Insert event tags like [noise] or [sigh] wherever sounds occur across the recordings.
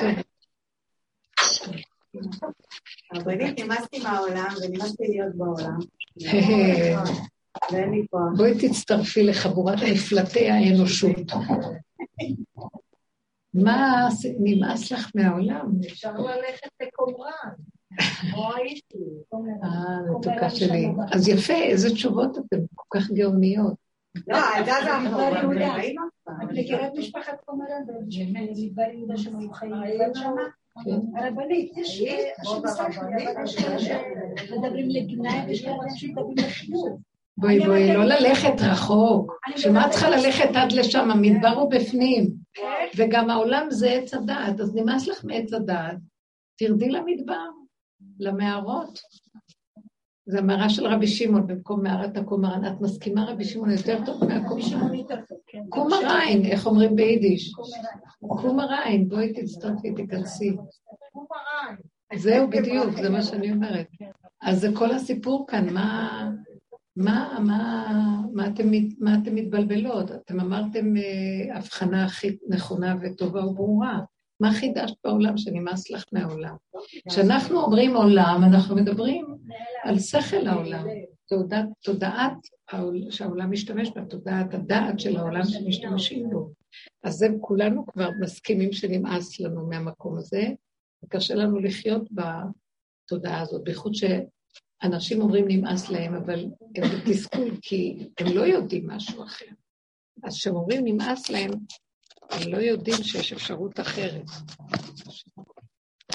טוב. הרבנית, נמאסתי מהעולם ונמאסתי להיות בעולם. [laughs] ואין לי כוח. בואי תצטרפי לחבורת נפלטי האנושות. מה נמאס לך מהעולם? אפשר ללכת לקומראן. אה, מתוקה שלי. אז יפה, איזה תשובות אתן כל כך גאוניות. לא, עדה זה אנחנו את מכירה את משפחת קומראן? במדבר יהודה שם היו חיים שם? הרבנית, יש מדברים לגנאי ויש כאלה שמדברים לחיוב. בואי בואי, לא ללכת רחוק. שמה צריכה ללכת עד לשם? המדבר הוא בפנים. וגם העולם זה עץ הדעת, אז נמאס לך מעץ הדעת. תרדי למדבר, למערות. זה המערה של רבי שמעון במקום מערת הקומראן. את מסכימה, רבי שמעון, יותר טוב מהקומראן? קומראין, איך אומרים ביידיש? קומראין, בואי תצטרפי, תיכנסי. זהו, בדיוק, זה מה שאני אומרת. אז זה כל הסיפור כאן, מה... מה, מה, מה, אתם, מה אתם מתבלבלות? אתם אמרתם אה, הבחנה הכי נכונה וטובה וברורה. מה חידשת בעולם שנמאס לך מהעולם? כשאנחנו אומרים עולם, אנחנו מדברים על שכל העולם, תודעת, תודעת שהעולם משתמש בה, תודעת הדעת של העולם שמשתמשים בו. אז זה כולנו כבר מסכימים שנמאס לנו מהמקום הזה, וקשה לנו לחיות בתודעה הזאת, בייחוד שאנשים אומרים נמאס להם, אבל הם בתסכול כי הם לא יודעים משהו אחר. אז כשהם אומרים נמאס להם, הם לא יודעים שיש אפשרות אחרת.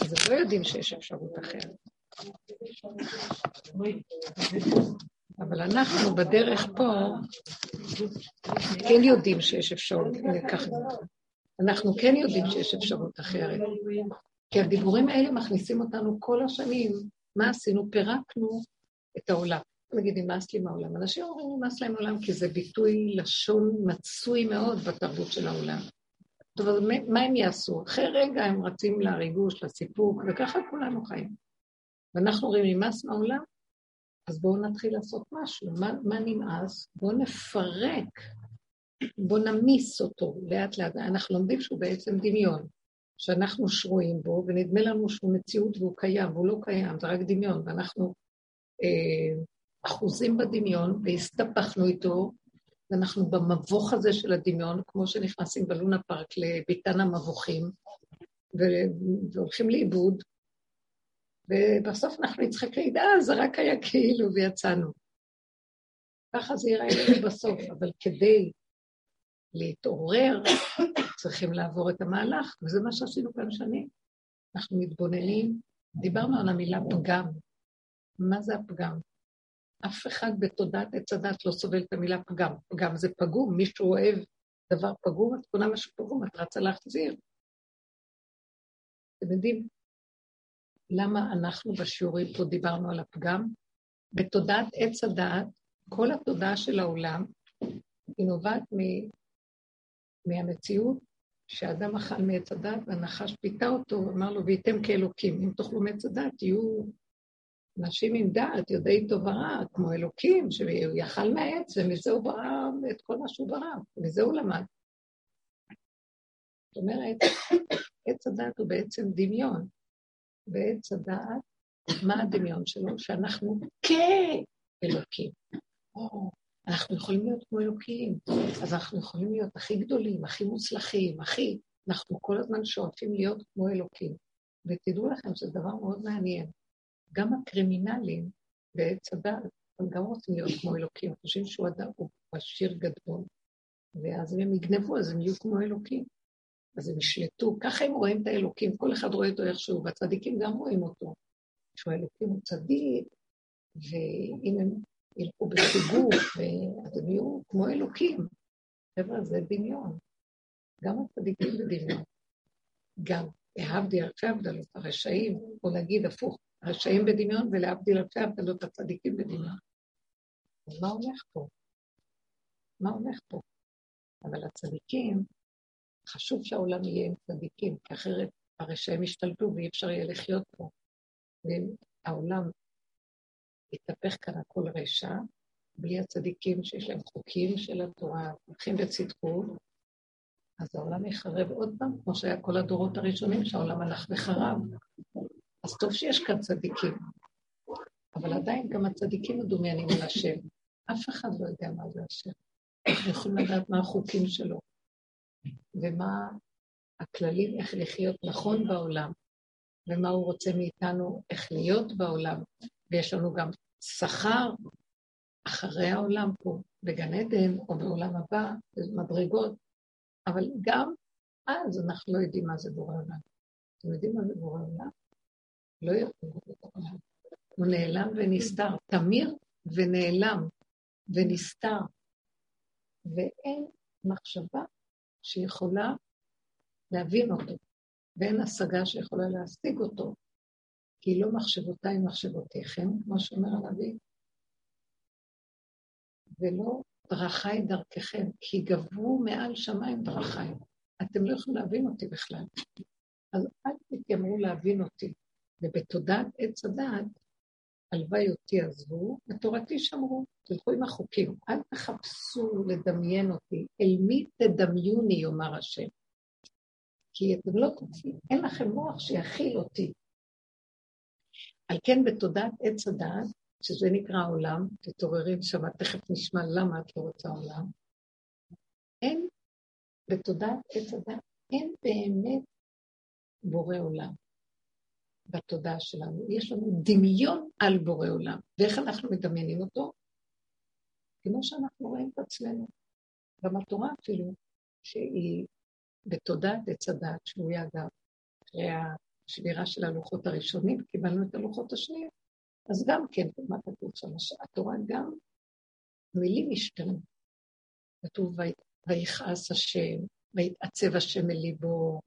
אז הם לא יודעים שיש אפשרות אחרת. אבל אנחנו בדרך פה כן יודעים שיש אפשרות, כך אנחנו כן יודעים שיש אפשרות אחרת. כי הדיבורים האלה מכניסים אותנו כל השנים. מה עשינו? פירקנו את העולם. נגיד, נמאס לי מהעולם. אנשים אומרים נמאס להם מהעולם כי זה ביטוי לשון מצוי מאוד בתרבות של העולם. טוב, אז מה הם יעשו? אחרי רגע הם רצים לריגוש, לסיפוק, וככה כולנו חיים. ואנחנו רואים נמאס מהעולם, אז בואו נתחיל לעשות משהו. מה, מה נמאס? בואו נפרק, בואו נמיס אותו לאט לאט. אנחנו לומדים שהוא בעצם דמיון, שאנחנו שרויים בו, ונדמה לנו שהוא מציאות והוא קיים, והוא לא קיים, זה רק דמיון, ואנחנו אה, אחוזים בדמיון, והסתבכנו איתו, ואנחנו במבוך הזה של הדמיון, כמו שנכנסים בלונה פארק לביתן המבוכים, והולכים לאיבוד, ובסוף אנחנו נצחק להגיד, אה, זה רק היה כאילו ויצאנו. ככה זה ייראה לנו בסוף, אבל כדי להתעורר, צריכים לעבור את המהלך, וזה מה שעשינו כאן שנים. אנחנו מתבוננים, דיברנו על המילה פגם. מה זה הפגם? אף אחד בתודעת עץ הדת לא סובל את המילה פגם. פגם זה פגום, מישהו אוהב דבר פגום, את קונה משהו פגום, את רצה להחזיר. אתם יודעים למה אנחנו בשיעורים פה דיברנו על הפגם? בתודעת עץ הדעת, כל התודעה של העולם היא נובעת מ... מהמציאות שאדם אכל מעץ הדת והנחש פיתה אותו, אמר לו, וייתם כאלוקים. אם תאכלו מעץ הדת, תהיו אנשים עם דעת, יודעי טוב ורע, כמו אלוקים, שהוא יאכל מהעץ, ומזה הוא ברא את כל מה שהוא ברא, מזה הוא למד. זאת אומרת, עץ הדת הוא בעצם דמיון. ועץ הדעת, מה הדמיון שלו? שאנחנו כאלוקים. אנחנו יכולים להיות כמו אלוקים, אז אנחנו יכולים להיות הכי גדולים, הכי מוצלחים, הכי... אנחנו כל הזמן שואפים להיות כמו אלוקים. ותדעו לכם שזה דבר מאוד מעניין. גם הקרימינלים בעץ הדת, הם גם רוצים להיות כמו אלוקים, חושבים שהוא אדם, הוא עשיר גדול, ואז אם הם יגנבו, אז הם יהיו כמו אלוקים. אז הם ישלטו, ככה הם רואים את האלוקים, כל אחד רואה אותו איכשהו, והצדיקים גם רואים אותו. שהוא האלוקים הוא צדיק, ואם הם ילכו בחיגוף, אז הם יהיו כמו אלוקים. חבר'ה, זה דמיון. גם הצדיקים בדמיון. גם, להבדיל אלפי הבדלות, הרשעים, או להגיד הפוך, הרשעים בדמיון ולהבדיל אלפי הבדלות, הצדיקים בדמיון. אז מה הולך פה? מה הולך פה? אבל הצדיקים, חשוב שהעולם יהיה עם צדיקים, כי אחרת הרשעים ישתלטו ואי אפשר יהיה לחיות פה. ואם העולם יתהפך כאן הכל רשע, בלי הצדיקים שיש להם חוקים של התורה, הולכים בצדקות, אז העולם יחרב עוד פעם, כמו שהיה כל הדורות הראשונים, שהעולם הלך וחרב. אז טוב שיש כאן צדיקים, אבל עדיין גם הצדיקים מדומיינים על השם. אף אחד לא יודע מה זה השם. יכולים לדעת מה החוקים שלו, ומה הכללים איך לחיות נכון בעולם, ומה הוא רוצה מאיתנו, איך להיות בעולם. ויש לנו גם שכר אחרי העולם פה, בגן עדן או בעולם הבא, במדרגות, אבל גם אז אנחנו לא יודעים מה זה בורא עולם. אתם יודעים מה זה בורא עולם? לא עולם. הוא נעלם ונסתר, תמיר ונעלם ונסתר, ואין מחשבה שיכולה להבין אותו, ואין השגה שיכולה להשיג אותו, כי לא מחשבותיי מחשבותיכם, כמו שאומר הנביא, ולא דרכיי דרככם, כי גברו מעל שמיים דרכיי. אתם לא יכולים להבין אותי בכלל. אז אל תתיימרו להבין אותי. ובתודעת עץ הדעת, הלוואי אותי עזבו, ותורתי שמרו. תלכו עם החוקים. אל תחפשו לדמיין אותי. אל מי תדמיוני, יאמר השם. כי אתם לא תצאי, אין לכם מוח שיכיל אותי. על כן בתודעת עץ הדעת, שזה נקרא עולם, תתעוררי ושמה, תכף נשמע למה את לא רוצה עולם, אין, בתודעת עץ הדת, אין באמת בורא עולם בתודעה שלנו. יש לנו דמיון על בורא עולם. ואיך אנחנו מדמיינים אותו? כמו שאנחנו רואים את עצמנו. גם התורה אפילו, שהיא בתודעת עץ הדת, שהוא ידע, אחרי השבירה של הלוחות הראשונים, קיבלנו את הלוחות השניים. אז גם כן, מה כתוב שם? התורה גם, מילים השתנו. כתוב, ויכעס השם, ויתעצב השם אל ליבו.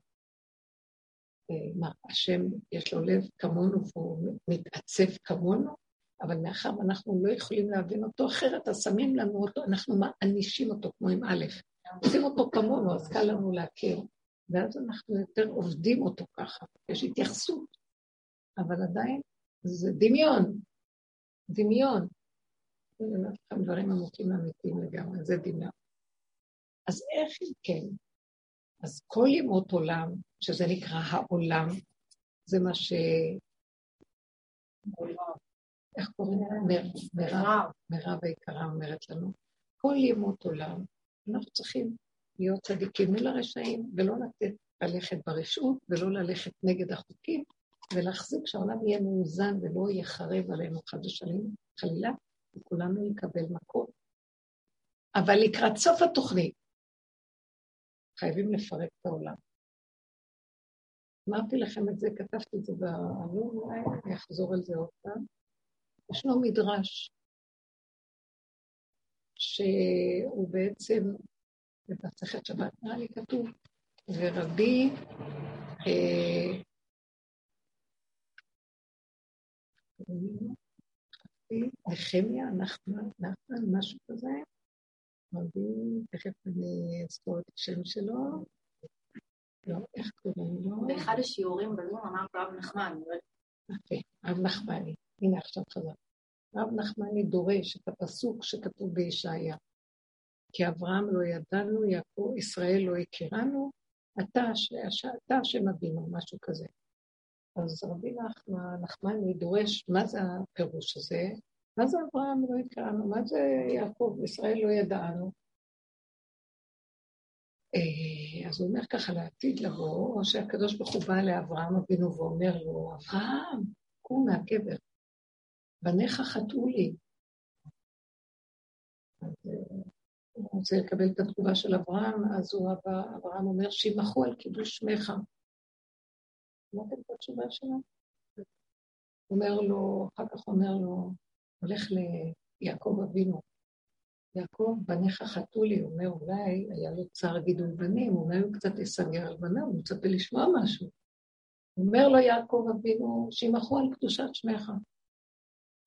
מה, השם יש לו לב כמונו והוא מתעצב כמונו, אבל מאחר ואנחנו לא יכולים להבין אותו אחרת, אז שמים לנו אותו, אנחנו מענישים אותו כמו עם א', עושים אותו כמונו, אז קל לנו להכיר, ואז אנחנו יותר עובדים אותו ככה, יש התייחסות, אבל עדיין זה דמיון, דמיון. אני אומרת לכם דברים עמוקים אמיתיים לגמרי, זה דמיון. אז איך אם כן? אז כל ימות עולם, שזה נקרא העולם, זה מה ש... איך קוראים? מירב, מירב היקרה אומרת לנו. כל ימות עולם, אנחנו צריכים להיות צדיקים מול הרשעים, ולא לתת ללכת ברשעות, ולא ללכת נגד החוקים, ולהחזיק שהעולם יהיה מאוזן ולא יחרב עלינו חד ושלים, חלילה, וכולנו נקבל מכות. אבל לקראת סוף התוכנית, חייבים לפרק את העולם. אמרתי לכם את זה, כתבתי את זה בעלון, אולי אני אחזור על זה עוד פעם. ישנו מדרש שהוא בעצם, במסכת שבת נראה לי כתוב, ורבי אה, נחמיה, נחמן, משהו כזה. רבי, תכף אני אזכור את השם שלו. לא, איך קוראים לו? באחד השיעורים בזום אמרת רב נחמן. יפה, רב נחמני. הנה עכשיו חזר. רב נחמני דורש את הפסוק שכתוב בישעיה. כי אברהם לא ידענו, יעקב ישראל לא הכירנו, אתה, אתה השם אבינו, משהו כזה. אז רבי נחמני דורש, מה זה הפירוש הזה? מה זה אברהם לא הכרנו? מה זה יעקב? ישראל לא ידענו. אה, אז הוא אומר ככה לעתיד לבוא, או שהקדוש ברוך הוא בא לאברהם אבינו ואומר לו, אברהם, קום מהקבר, בניך חטאו לי. אה, הוא רוצה לקבל את התגובה של אברהם, אז הוא, אברהם אומר, שימחו על קידוש שמך. שמעתם את התשובה שלו? אומר לו, אחר כך אומר לו, הולך ליעקב אבינו. יעקב, בניך חטאו לי, הוא אומר, אולי היה לו צער גידול בנים, אולי הוא קצת יסגר על בניו, הוא מצפה לשמוע משהו. אומר לו יעקב אבינו, שימחו על קדושת שמך.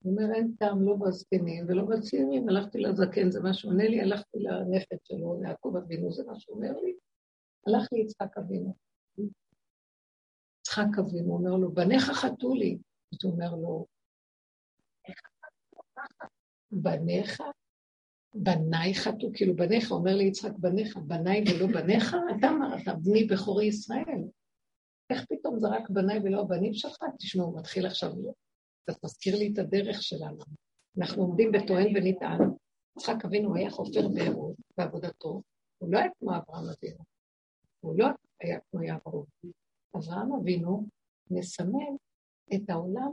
הוא אומר, אין טעם לא בזקנים ולא בצעירים, הלכתי לזקן, זה מה שעונה לי, הלכתי לנכד שלו, יעקב אבינו, זה מה שאומר לי. הלך לי יצחק אבינו. יצחק אבינו אומר לו, בניך חטאו לי. אז הוא אומר לו, בניך? בניי חטאו, כאילו בניך, אומר לי יצחק בניך, בניי ולא בניך? [laughs] אתה אמרת, בני בכורי ישראל. איך פתאום זה רק בניי ולא הבנים שלך? תשמעו, מתחיל עכשיו, קצת מזכיר לי את הדרך שלנו. אנחנו עומדים בטוען ונטען. יצחק אבינו היה חופר בארות בעבודתו, הוא לא היה כמו אברהם אבינו, הוא לא היה כמו יעקב. אברהם אבינו מסמל את העולם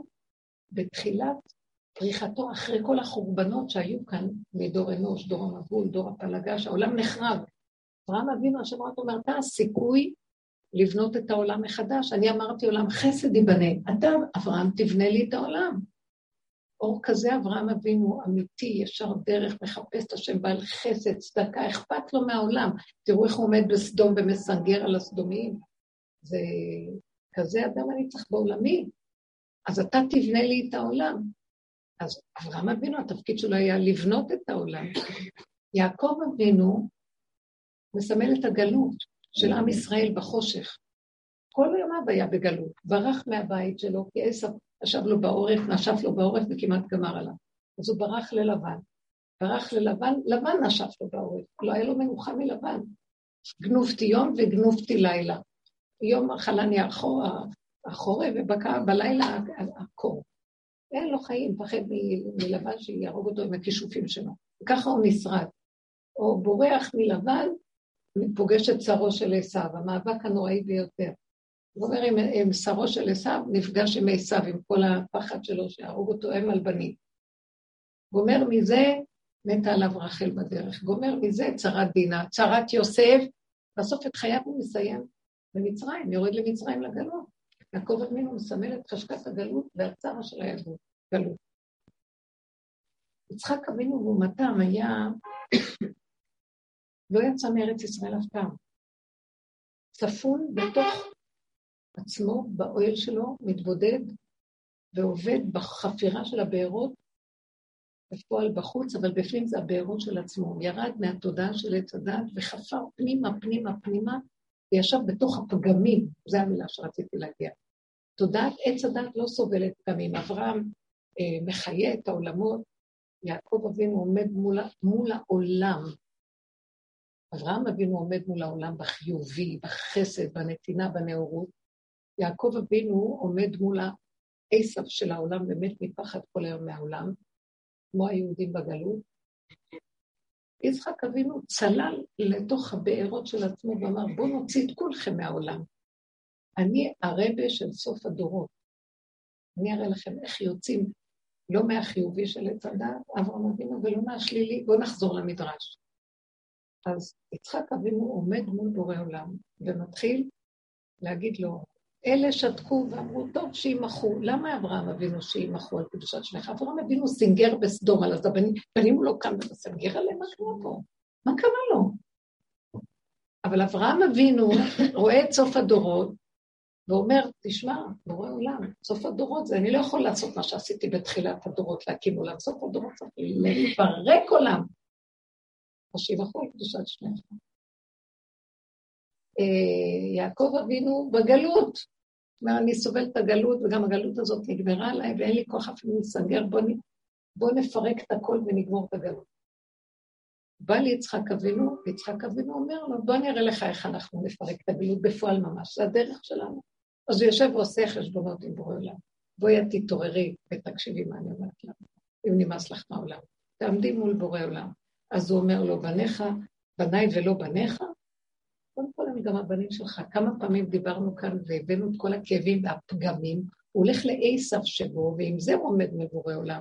בתחילת פריחתו אחרי כל החורבנות שהיו כאן מדור אנוש, דור המבול, דור הפלגה, שהעולם נחרב. אברהם אבינו, השם רק אומר, אתה הסיכוי לבנות את העולם מחדש. אני אמרתי עולם חסד ייבנה. אתה, אברהם, תבנה לי את העולם. אור כזה אברהם אבינו אמיתי, ישר דרך, מחפש את השם בעל חסד, צדקה, אכפת לו מהעולם. תראו איך הוא עומד בסדום ומסנגר על הסדומיים. זה כזה אדם אני צריך בעולמי. אז אתה תבנה לי את העולם. אז אברהם אבינו, התפקיד שלו היה לבנות את העולם. יעקב אבינו מסמל את הגלות של עם ישראל בחושך. כל ימיו היה בגלות, ברח מהבית שלו, כי עשב ישב לו בעורף, נשף לו בעורף וכמעט גמר עליו. אז הוא ברח ללבן. ברח ללבן, לבן נשף לו בעורף, לא היה לו מנוחה מלבן. גנובתי יום וגנובתי לילה. יום אכלני החורף ובלילה הקור. אין לו חיים, מפחד מלבן שיהרוג אותו עם הכישופים שלו. וככה הוא נשרד. או בורח מלבן, פוגש את צרו של עשיו, המאבק הנוראי ביותר. הוא אומר, עם, שרו של עשיו, נפגש עם עשיו, עם כל הפחד שלו שיהרוג אותו אם על בנים. גומר מזה, מתה עליו רחל בדרך. גומר מזה, צרת דינה, צרת יוסף, בסוף את חייו הוא מסיים במצרים, יורד למצרים לגלות. יעקב אבינו מסמל את חשקת הגלות והצרה של היהדות, גלות. יצחק אבינו לעומתם היה, [coughs] לא יצא מארץ ישראל אף פעם. צפון בתוך עצמו, באוהל שלו, מתבודד ועובד בחפירה של הבארות, בפועל בחוץ, אבל בפנים זה הבארות של עצמו. ירד מהתודעה של עץ הדת וחפר פנימה, פנימה, פנימה, וישב בתוך הפגמים, זו המילה שרציתי להגיע. תודעת עץ הדת לא סובלת פגמים. אברהם אה, מחיה את העולמות, יעקב אבינו עומד מול, מול העולם. אברהם אבינו עומד מול העולם בחיובי, בחסד, בנתינה, בנאורות. יעקב אבינו עומד מול העשב של העולם, באמת מפחד כל היום מהעולם, כמו היהודים בגלות. יצחק אבינו צלל לתוך הבארות של עצמו ואמר, בואו נוציא את כולכם מהעולם. אני הרבה של סוף הדורות. אני אראה לכם איך יוצאים לא מהחיובי של עץ הדת, אברהם אבינו, ולא מהשלילי. בואו נחזור למדרש. אז יצחק אבינו עומד מול בורא עולם ומתחיל להגיד לו, אלה שתקו ואמרו, טוב, שימחו. למה אברהם אבינו שימחו על קדושת שמך? אברהם אבינו סינגר בסדום, אז הבנים, בנים הוא לא קם ומסנגר עליהם, מה קרה פה? מה קרה לו? אבל אברהם אבינו [laughs] רואה את סוף הדורות, ואומר, תשמע, בורא עולם, סוף הדורות זה, אני לא יכול לעשות מה שעשיתי בתחילת הדורות, להקים עולם. סוף הדורות צריך לפרק עולם. אז שיבחו על קדושת שמך. אה, יעקב אבינו בגלות. אומר, אני סובל את הגלות, וגם הגלות הזאת נגמרה עליי, ואין לי כוח אפילו לסגר, בוא, בוא נפרק את הכל ונגמור את הגלות. בא יצחק אבינו, ויצחק אבינו אומר לו, בוא נראה לך איך אנחנו נפרק את הגלות בפועל ממש, זה הדרך שלנו. אז הוא יושב ועושה חשבונות עם בורא עולם. בואי את תתעוררי ותקשיבי מה אני אומרת לך, אם נמאס לך מהעולם. תעמדי מול בורא עולם. אז הוא אומר לו, בניך, בניי ולא בניך, גם הבנים שלך. כמה פעמים דיברנו כאן והבאנו את כל הכאבים והפגמים, הוא הולך לעשב שבו, ועם זה הוא עומד מבורא עולם.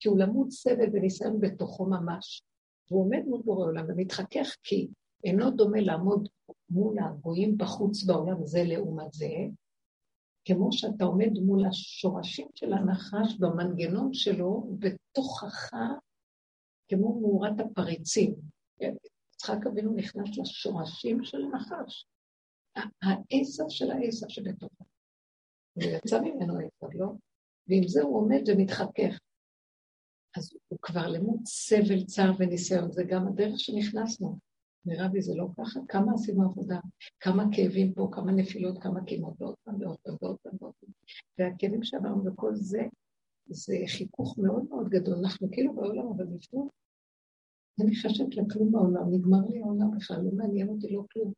כי הוא למוד סבל וניסיון בתוכו ממש. והוא עומד מול בורא עולם ומתחכך כי אינו דומה לעמוד מול הגויים בחוץ בעולם זה לעומת זה, כמו שאתה עומד מול השורשים של הנחש במנגנון שלו, בתוכך, כמו מאורת הפריצים. יצחק אבינו נכנס לשורשים של הנחש. העשב של העשב שבתוכו. הוא יצא ממנו עשב, לא? ועם זה הוא עומד ומתחכך. אז הוא כבר למוד סבל, צער וניסיון, זה גם הדרך שנכנסנו. לי זה לא ככה, כמה עשינו עבודה, כמה כאבים פה, כמה נפילות, כמה קימות, ועוד פעם ועוד פעם ועוד פעם. והכאבים שעברנו וכל זה, זה חיכוך מאוד מאוד גדול. אנחנו כאילו בעולם, אבל בפנים אני חושבת לכלום בעולם, נגמר לי העולם בכלל, לא מעניין אותי לא כלום.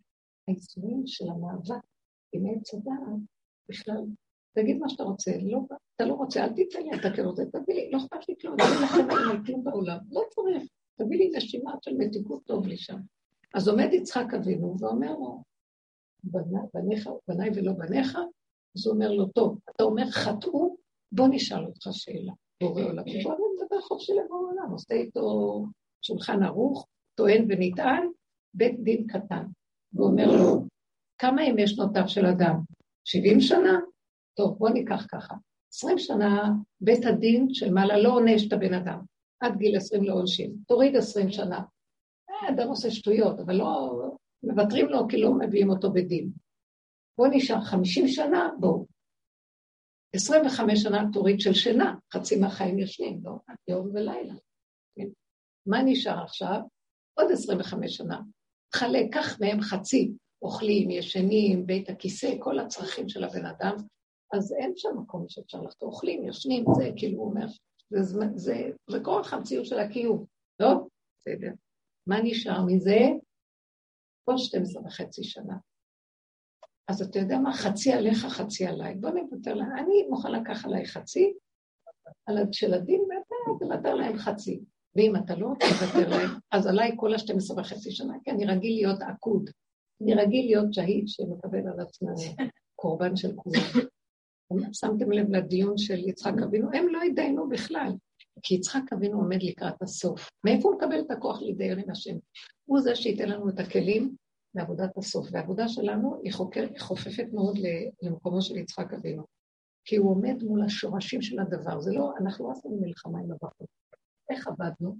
האיזונים של המאבק עם עץ הדעת, בכלל, תגיד מה שאתה רוצה, לא, אתה לא רוצה, אל תיתן לי, אתה כן רוצה, תביא לי, לא אכפת לי כלום, תביא לכם על כלום בעולם, לא צריך, תביא לי נשימה של מתיקות טוב לי שם. אז עומד יצחק אבינו ואומר לו, בניך, בניי ולא בניך, אז הוא אומר לו, טוב, אתה אומר חטאו, בוא נשאל אותך שאלה, בורא עולם, בוא נדבר חופשי לבורא עולם, עושה איתו שולחן ערוך, טוען ונטען, בית דין קטן. והוא אומר לו, כמה ימי שנותיו של אדם? 70 שנה? טוב, בוא ניקח ככה. 20 שנה בית הדין של מעלה לא עונש את הבן אדם. עד גיל 20 לא עונשים. תוריד 20 שנה. אה, אדם עושה שטויות, אבל לא... מוותרים לו כי לא מביאים אותו בדין. בוא נשאר 50 שנה, בואו. 25 שנה תוריד של שינה, חצי מהחיים ישנים, לא? יום ולילה. מה נשאר עכשיו? עוד 25 שנה. חלק, קח מהם חצי, אוכלים, ישנים, בית הכיסא, כל הצרכים של הבן אדם, אז אין שם מקום שאפשר לחתור. אוכלים, ישנים, זה כאילו הוא אומר, זה, זה, זה, זה כורח המציאות של הקיום. לא? בסדר. מה נשאר מזה? עוד 12 וחצי שנה. אז אתה יודע מה? חצי עליך, חצי עליי. בוא נוותר לה. אני מוכן לקח עליי חצי, על של הדין, ואתה תוותר להם חצי. ואם אתה לא רוצה לוותר להם, אז עליי כל ה-12 וחצי שנה, כי אני רגיל להיות עקוד. אני רגיל להיות שהיד שמקבל על עצמו קורבן של כולם. שמתם לב לדיון של יצחק אבינו? הם לא התדיינו בכלל, כי יצחק אבינו עומד לקראת הסוף. מאיפה הוא מקבל את הכוח להתדיין עם השם? הוא זה שייתן לנו את הכלים לעבודת הסוף. והעבודה שלנו היא, חוקר, היא חופפת מאוד למקומו של יצחק אבינו. כי הוא עומד מול השורשים של הדבר. זה לא, אנחנו לא עשינו מלחמה עם הבחור. איך עבדנו?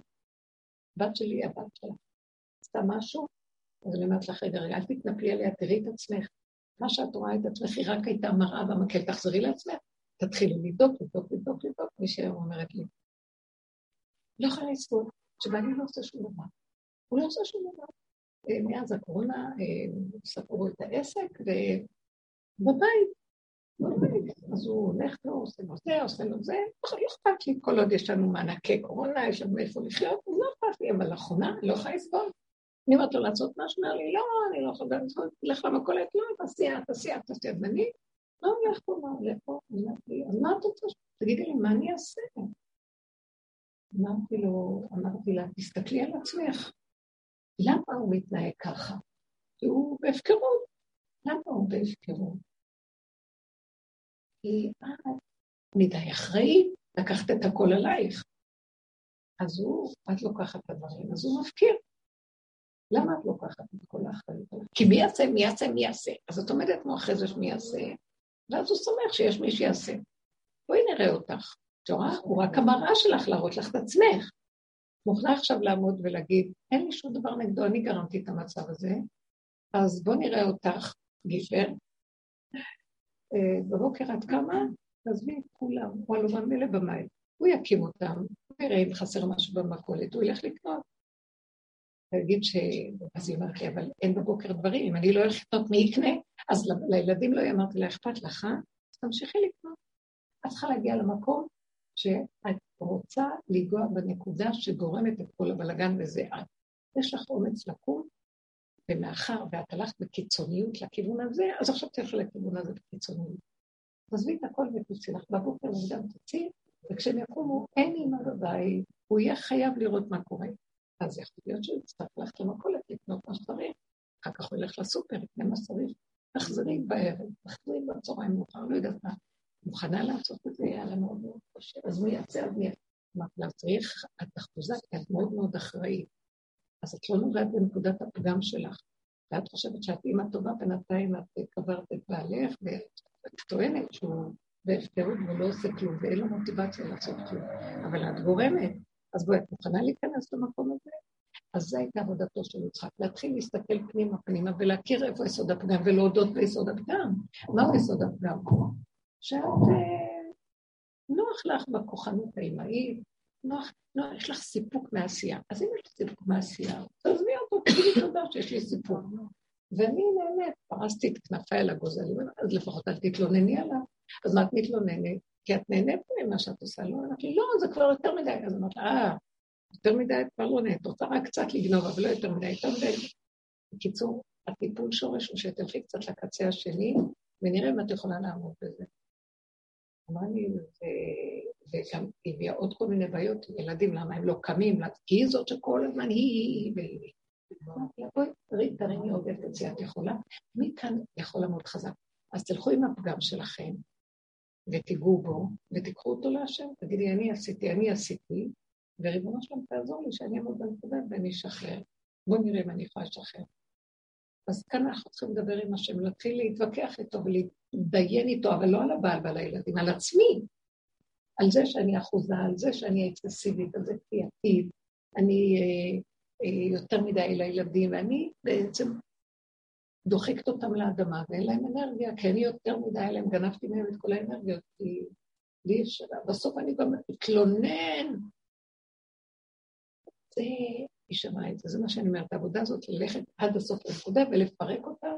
בת שלי, הבת שלה, עשתה משהו, אז אני אומרת לך, רגע, רגע, אל תתנפלי עליה, תראי את עצמך. מה שאת רואה את עצמך, היא רק הייתה מראה במקל, תחזרי לעצמך, תתחילי לבדוק, לבדוק, לבדוק, לבדוק, מי שאומרת לי. לא יכולה לסבול, שבעלי לא עושה שום דבר. הוא לא עושה שום דבר. אה, מאז הקורונה אה, סגרו את העסק, ובבית, בבית, אז הוא הולך לו, עושה לו זה, עושה לו זה, לא אכפת לי, כל עוד יש לנו מענקי קורונה, יש לנו איפה לחיות, לא אכפת לי, אבל לאחרונה אני לא יכולה לסבול. אני אומרת לו לעשות משהו, אומר לי, לא, אני לא יכולה לסבול, תלך למכולת, לא, תעשי את, תעשי את, תעשי את, ואני, לא הולך פה, מה הולך פה, אז מה את רוצה? תגידי לי, מה אני אעשה? אמרתי לו, אמרתי לה, תסתכלי על עצמך. למה הוא מתנהג ככה? כי הוא בהפקרות. למה הוא בהפקרות? כי את מדי אחראית, לקחת את הכל עלייך. אז הוא, את לוקחת את הדברים, אז הוא מפקיר. למה את לוקחת את כל האחריות? כי מי יעשה, מי יעשה, מי יעשה. אז את עומדת כמו אחרי זה שמי יעשה, ואז הוא שמח שיש מי שיעשה. בואי נראה אותך. את רואה? הוא רק המראה שלך להראות לך את עצמך. מוכנה עכשיו לעמוד ולהגיד, אין לי שום דבר נגדו, אני גרמתי את המצב הזה, אז בוא נראה אותך, גיפר. בבוקר עד כמה? תעזבי את כולם, הוא הלומן מלא במים. הוא יקים אותם, הוא יראה אם חסר משהו במכולת, הוא ילך לקנות. ויגיד ש... אז היא אומרת לי, אבל אין בבוקר דברים, אם אני לא הולכת לקנות, מי יקנה? אז לילדים לא אמרתי לה, אכפת לך? אז תמשיכי לקנות. את צריכה להגיע למקום שאת רוצה לנגוע בנקודה שגורמת את כל הבלגן וזה את. יש לך אומץ לקום, ומאחר ואת הלכת בקיצוניות לכיוון הזה, אז עכשיו תלכי לכיוון הזה בקיצוניות. תעזבי את הכל ותוציא לך בבוקר מוקדם תוציא, וכשהם יקומו, אין אימא בבית, הוא יהיה חייב לראות מה קורה. אז יכול להיות שהוא יצטרך ללכת למכולת לקנות מה שצריך, אחר כך הוא ילך לסופר, יקנה מה שצריך, תחזרי בערב, תחזרי בצהריים מאוחר, לא יודעת מה. מוכנה לעשות את זה, יאללה מאוד מאוד קשה, אז מי יעשה, אז מי יעשה. אמרתי לה, צריך, את אחוזה, כי את מאוד מאוד אחראית. אז את לא נוגעת בנקודת הפגם שלך. ואת חושבת שאת אימא טובה, בינתיים את קברת את בעלך, ואת טוענת שהוא בהפקרות ולא עושה כלום, ואין לו מוטיבציה לעשות כלום. אבל את גורמת, אז בואי, את מוכנה להיכנס למקום הזה? אז זו הייתה עבודתו של יצחק, להתחיל להסתכל פנימה פנימה ולהכיר איפה יסוד הפגם ולהודות ביסוד הפגם. מהו יסוד הפגם? שאת אה, נוח לך בכוחנות האימהית, נוח, נוח, יש לך סיפוק מעשייה. אז אם יש לך סיפוק מעשייה, תעזבי אותו, תגידי תודה שיש לי סיפוק. ואני נהנית, פרסתי את כנפיי על הגוזלים, אז לפחות אל תתלונני עליו. אז מה את מתלוננת? כי את נהנית ממה שאת עושה. לא, אמרתי לי, לא, זה כבר יותר מדי. אז אמרתי, אה, יותר מדי את כבר לא נהיית, רוצה רק קצת לגנוב, אבל לא יותר מדי, יותר מדי. בקיצור, הטיפול שורש הוא שתלכי קצת לקצה השני, ונראה אם את יכולה לעמוד בזה. אמרה לי, וגם הביאה עוד כל מיני בעיות עם ילדים, למה הם לא קמים, כי היא זאת שכל הזמן היא, היא, היא, והיא. בואי, תרימי עוד את זה, את יכולה? מי כאן יכול לעמוד חזק? אז תלכו עם הפגם שלכם, ותיגעו בו, ותיקחו אותו להשם, תגידי, אני עשיתי, אני עשיתי, וריבונו שלום תעזור לי שאני אעמוד בנקודה ואני אשחרר. בואו נראה אם אני יכולה לשחרר. אז כאן אנחנו צריכים לדבר עם השם, להתחיל להתווכח איתו ולהתדיין איתו, אבל לא על הבעל ועל הילדים, על עצמי. על זה שאני אחוזה, על זה שאני אקססיבית, על זה כפייתית, אני אה, אה, יותר מדי לילדים, ואני בעצם דוחקת אותם לאדמה, ואין להם אנרגיה, כי אני יותר מדי להם, גנבתי מהם את כל האנרגיות, כי לי יש... בסוף אני גם מתלונן. זה יישמע את זה, זה מה שאני אומרת, העבודה הזאת, ללכת עד הסוף לנקודה ולפרק אותה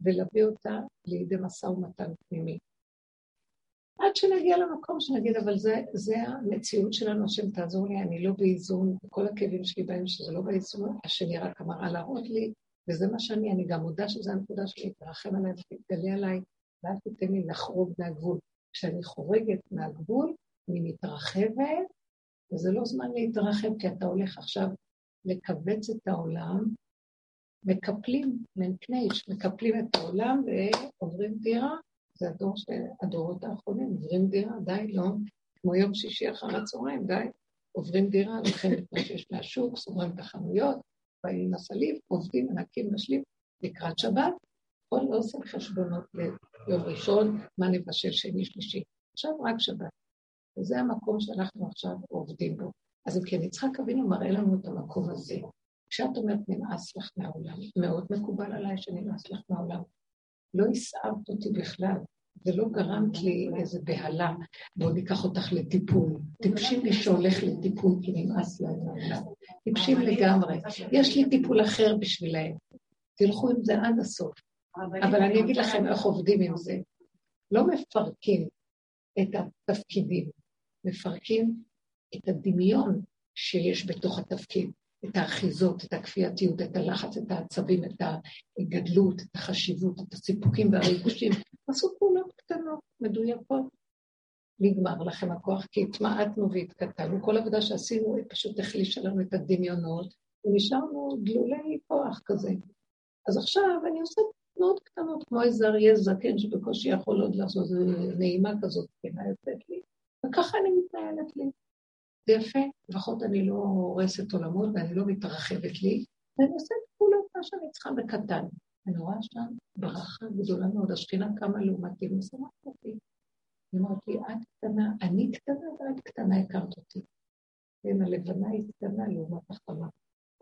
ולהביא אותה לידי משא ומתן פנימי. עד שנגיע למקום שנגיד, אבל זה, זה המציאות שלנו, השם תעזור לי, אני לא באיזון, כל הכאבים שלי בהם שזה לא באיזון, השני רק אמרה להראות לי, וזה מה שאני, אני גם מודה שזו הנקודה שלי, תרחם עליי ותתגלה עליי, ואל תיתן לי לחרוג מהגבול. כשאני חורגת מהגבול, אני מתרחבת, וזה לא זמן להתרחב, כי אתה הולך עכשיו לכווץ את העולם, מקפלים, מנקנייש, מקפלים את העולם ועוברים דירה, זה הדור של הדורות האחרונים, עוברים דירה, די, לא, כמו יום שישי אחר הצהריים, די, עוברים דירה, לוקחים את מה שיש מהשוק, סוגרים את החנויות, באים עם הסליב, עובדים, מנקים, משלים, לקראת שבת, פה לא עושים חשבונות ליום ראשון, מה נבשל שני שלישי, עכשיו רק שבת. וזה המקום שאנחנו עכשיו עובדים בו. אז אם כן, יצחק אבינו מראה לנו את המקום הזה. כשאת אומרת נמאס לך מהעולם, מאוד מקובל עליי שנמאס לך מהעולם. לא הסערת אותי בכלל, ולא גרמת לי איזה בהלה, בואו ניקח אותך לטיפול. טיפשים מי שהולך לטיפול כי נמאס להם. טיפשים לגמרי. יש לי טיפול אחר בשבילהם. תלכו עם זה עד הסוף. אבל אני אגיד לכם איך עובדים עם זה. לא מפרקים את התפקידים, מפרקים את הדמיון שיש בתוך התפקיד, את האחיזות, את הכפייתיות, את הלחץ, את העצבים, את הגדלות, את החשיבות, את הסיפוקים והריגושים. עשו פעולות קטנות, מדויקות. נגמר לכם הכוח, כי התמעטנו והתקטלנו. כל עבודה שעשינו, היא פשוט החלישה לנו את הדמיונות, ונשארנו דלולי כוח כזה. אז עכשיו אני עושה מאוד קטנות, כמו איזה אריה זקן שבקושי יכול עוד לעשות איזו נעימה כזאת, כנה יוצאת לי, וככה אני מתנהלת לי. זה יפה, לפחות אני לא הורסת עולמות ואני לא מתרחבת לי, ואני עושה את פעולות מה שאני צריכה בקטן. אני רואה שם ברכה גדולה מאוד, השכינה קמה לעומתי ומשמחת אותי. היא אומרת לי, את קטנה, אני קטנה ואת קטנה הכרת אותי. כן, הלבנה היא קטנה לעומת החמה.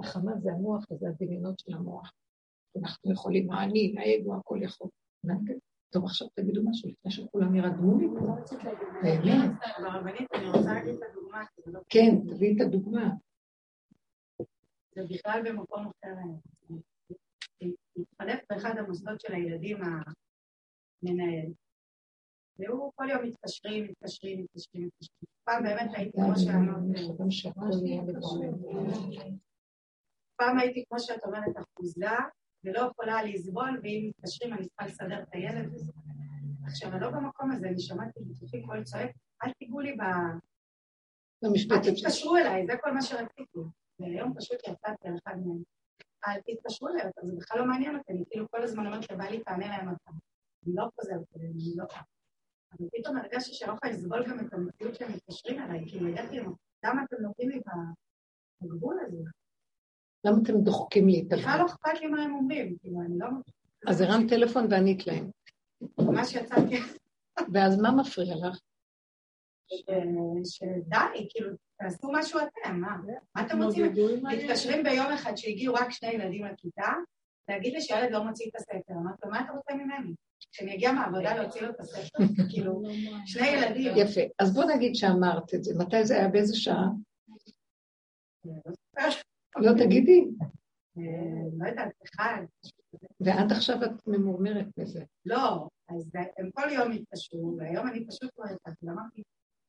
החמה זה המוח וזה הדמיונות של המוח. אנחנו יכולים, אני, האגו, הכל יכול. טוב, עכשיו תגידו משהו לפני שכולם ירדמו לי פה. באמת. כן, תביאי את הדוגמה. זה בכלל במקום אחר. התחלף באחד המוסדות של הילדים המנהל. והוא כל יום מתקשרים, מתקשרים, מתקשרים, מתקשרים. פעם באמת הייתי כמו שאת פעם הייתי כמו שאת אומרת אחוזה, ולא יכולה לסבול, ואם מתקשרים אני צריכה לסדר את הילד וזה. עכשיו, אני לא במקום הזה, אני שמעתי בתוכי קול צועק, אל תיגעו לי ב... אל תתקשרו אליי, זה כל מה שרציתי. והיום פשוט יצאתי על אחד מהם. אל תתקשרו אליי, זה בכלל לא מעניין אותי, אני כאילו כל הזמן אומרת לבעלי, תענה להם אתה. אני לא חוזרת אליהם, אני לא... אבל פתאום הרגשתי שאני לא יכולה לסבול גם את המציאות שהם מתקשרים אליי, כאילו הגעתי למה אתם נותנים לי בגבול הזה? למה אתם דוחקים לי את הדבר? בכלל לא אכפת לי מה הם אומרים, כאילו, אני לא... אז הרמת טלפון וענית להם. ממש יצאתי. ואז מה מפריע לך? שדי, כאילו, תעשו משהו אתם, מה? מה אתם רוצים? מתקשרים ביום אחד שהגיעו רק שני ילדים לכיתה, להגיד לי שילד לא מוציא את הספר. אמרתי לו, מה אתה רוצה ממני? כשאני אגיע מהעבודה להוציא לו את הספר, [laughs] כאילו, שני ילדים. יפה. אז בוא נגיד שאמרת את זה. מתי זה היה? באיזה שעה? לא תגידי. לא יודעת, אחד. ועד עכשיו את ממורמרת בזה. לא, אז הם כל יום התקשרו, והיום אני פשוט לא יודעת, אמרתי,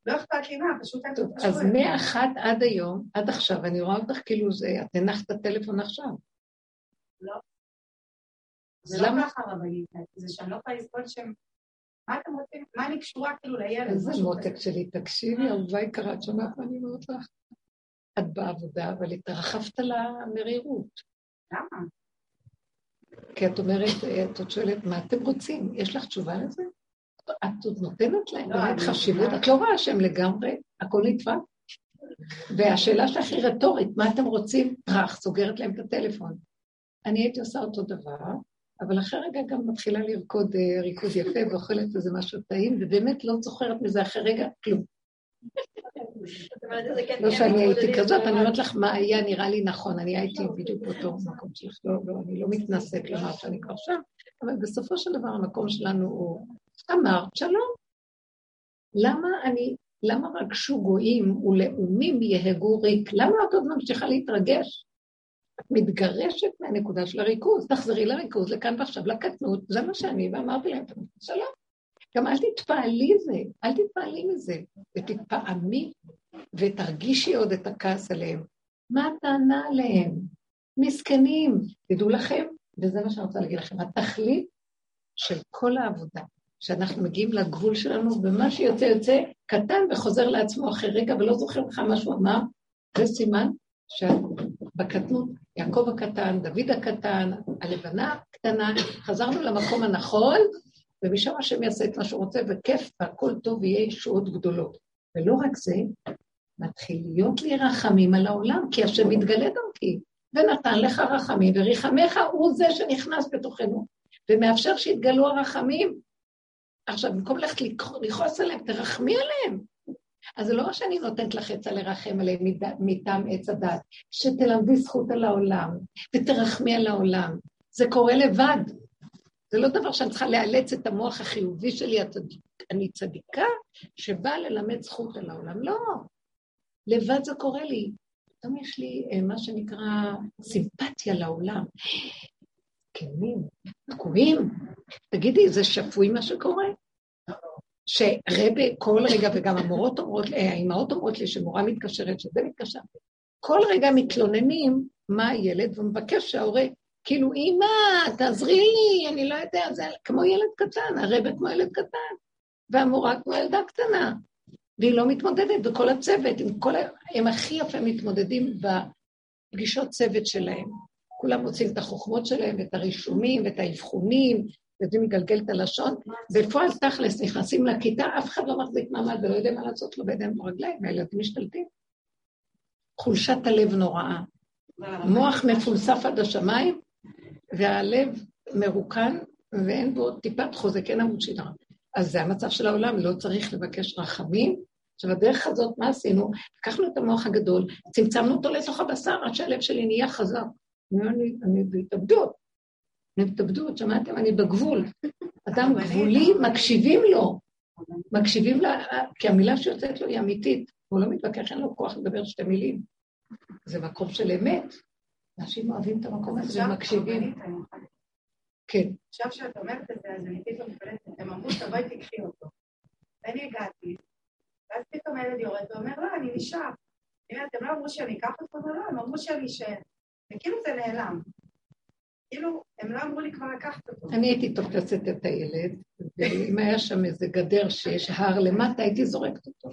לא אכפת לי מה, פשוט אין טוב, אז מאחת עד היום, עד עכשיו, אני רואה אותך כאילו זה, את הנחת את הטלפון עכשיו. לא. זה לא ככה רבנית, זה שאני לא יכולה לסבול שהם... מה אתם רוצים? מה אני קשורה כאילו לילד? איזה מותק שלי, תקשיבי, אהובה יקרה, את שומעת מה אני אומרת לך? את בעבודה, אבל התרחבת למרירות. למה? כי את אומרת, את עוד שואלת, מה אתם רוצים? יש לך תשובה לזה? את עוד נותנת להם באמת לא, חשיבות, את לא רואה שהם לגמרי, הכל נתפס? והשאלה שלך היא רטורית, מה אתם רוצים? טראח, סוגרת להם את הטלפון. אני הייתי עושה אותו דבר, אבל אחרי רגע גם מתחילה לרקוד אה, ריקוד יפה ואוכלת איזה משהו טעים, ובאמת לא זוכרת מזה אחרי רגע כלום. לא שאני הייתי כזאת, אני אומרת לך מה היה נראה לי נכון, אני הייתי בדיוק באותו מקום שלך, לא, לא, אני לא מתנשאת לומר שאני כבר שם, אבל בסופו של דבר המקום שלנו הוא, אמרת שלום. למה אני, למה רגשו גויים ולאומים יהגו ריק? למה את עוד ממשיכה להתרגש? את מתגרשת מהנקודה של הריכוז, תחזרי לריכוז, לכאן ועכשיו, לקטנות, זה מה שאני, ואמרתי להם, שלום. גם אל תתפעלי זה, אל תתפעלי מזה, ותתפעמי ותרגישי עוד את הכעס עליהם. מה הטענה עליהם? מסכנים, תדעו לכם, וזה מה שאני רוצה להגיד לכם, התכלית של כל העבודה, שאנחנו מגיעים לגבול שלנו, ומה שיוצא יוצא קטן וחוזר לעצמו אחרי רגע ולא זוכר לך מה שהוא אמר, זה סימן שבקטנות, יעקב הקטן, דוד הקטן, הלבנה הקטנה, חזרנו למקום הנכון, ומשם השם יעשה את מה שהוא רוצה, וכיף, והכל טוב, ויהיה ישועות גדולות. ולא רק זה, מתחיל להיות לי רחמים על העולם, כי השם מתגלה דרכי, ונתן לך רחמים, וריחמך הוא זה שנכנס בתוכנו, ומאפשר שיתגלו הרחמים. עכשיו, במקום ללכת לכעוס עליהם, תרחמי עליהם. אז זה לא שאני נותנת לך עצה לרחם עליהם מטעם עץ הדת, שתלמדי זכות על העולם, ותרחמי על העולם. זה קורה לבד. זה לא דבר שאני צריכה לאלץ את המוח החיובי שלי, אני צדיקה שבאה ללמד זכות על העולם. לא, לבד זה קורה לי. פתאום יש לי אה, מה שנקרא סימפתיה לעולם. כנים, תקועים. תגידי, זה שפוי מה שקורה? שרבה כל רגע, וגם המורות אומרות, אה, האימהות אומרות לי שמורה מתקשרת, שזה מתקשר, כל רגע מתלוננים מה הילד, ומבקש שההורה כאילו, אמא, תעזרי לי, אני לא יודע, זה כמו ילד קטן, הרבה כמו ילד קטן, והמורה כמו ילדה קטנה. והיא לא מתמודדת, וכל הצוות, עם כל ה... הם הכי יפה מתמודדים בפגישות צוות שלהם. כולם מוצאים את החוכמות שלהם, ואת הרישומים, ואת האבחונים, יודעים לגלגל את הלשון, בפועל תכלס נכנסים לכיתה, אף אחד לא מחזיק מעמד ולא יודע מה לעשות לו בידיים ברגליים, והילדים משתלטים. חולשת הלב נוראה. מוח מפולסף עד השמיים, והלב מרוקן ואין בו טיפת חוזק, אין עמוד שדרה. אז זה המצב של העולם, לא צריך לבקש רחמים. עכשיו, הדרך הזאת, מה עשינו? לקחנו את המוח הגדול, צמצמנו אותו לתוך הבשר עד שהלב שלי נהיה חזק. אני, אני בהתאבדות. אני בהתאבדות, שמעתם? אני בגבול. [laughs] אדם גבולי, מקשיבים לו. מקשיבים לה, כי המילה שיוצאת לו היא אמיתית. הוא לא מתווכח, אין לו כוח לדבר שתי מילים. זה מקום של אמת. אנשים אוהבים את המקום הזה ומקשיבים. כן. עכשיו שאת אומרת את זה, אז אני פתאום מתפלטת, הם אמרו, תבואי תקחי אותו. ואני הגעתי, ואז פתאום הילד יורד ואומר, לא, אני נשאר. אתם לא אמרו שאני אקח אותו, לא, הם אמרו שאני אשאר. וכאילו זה נעלם. כאילו, הם לא אמרו לי כבר לקחת אותו. אני הייתי תופסת את הילד, ואם היה שם איזה גדר שיש הר למטה, הייתי זורקת אותו.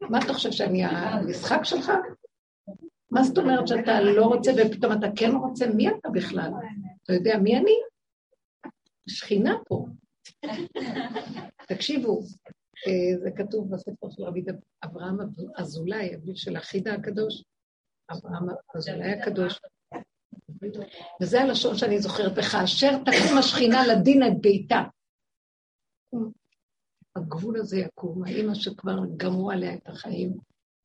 מה אתה חושב, שאני המשחק שלך? מה זאת אומרת שאתה לא רוצה ופתאום אתה כן רוצה? מי אתה בכלל? אתה יודע מי אני? שכינה פה. תקשיבו, אה, זה כתוב בספר של רבי אברהם אזולאי, אביו של החידה הקדוש, אברהם אזולאי הקדוש. וזה הלשון שאני זוכרת, וכאשר תקום השכינה לדין את ביתה. הגבול הזה יקום, האימא שכבר גמרו עליה את החיים,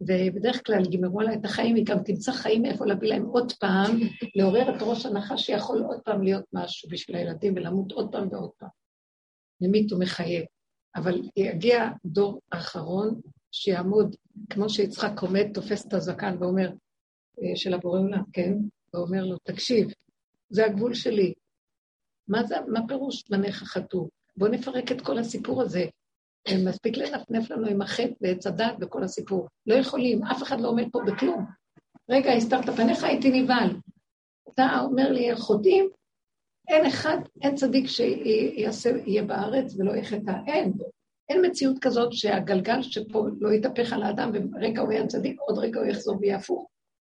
ובדרך כלל יגמרו עליה את החיים, היא גם תמצא חיים איפה להביא להם עוד פעם, [laughs] לעורר את ראש הנחש שיכול עוד פעם להיות משהו בשביל הילדים ולמות עוד פעם ועוד פעם. למית ומחייב. אבל יגיע דור אחרון שיעמוד, כמו שיצחק עומד, תופס את הזקן ואומר, אה, של הבורא עולם, כן? ואומר לו, תקשיב, זה הגבול שלי. מה, זה, מה פירוש בניך חטאו? בואו נפרק את כל הסיפור הזה. מספיק לנפנף לנו עם החטא ועץ הדת וכל הסיפור. לא יכולים, אף אחד לא עומד פה בכלום. רגע, הסתרת פניך, הייתי נבהל. אתה אומר לי, חוטאים, אין אחד, אין צדיק שיהיה בארץ ולא יחטא, אין. אין מציאות כזאת שהגלגל שפה לא יתהפך על האדם, ורגע הוא יהיה צדיק, עוד רגע הוא יחזור ויהיה הפוך.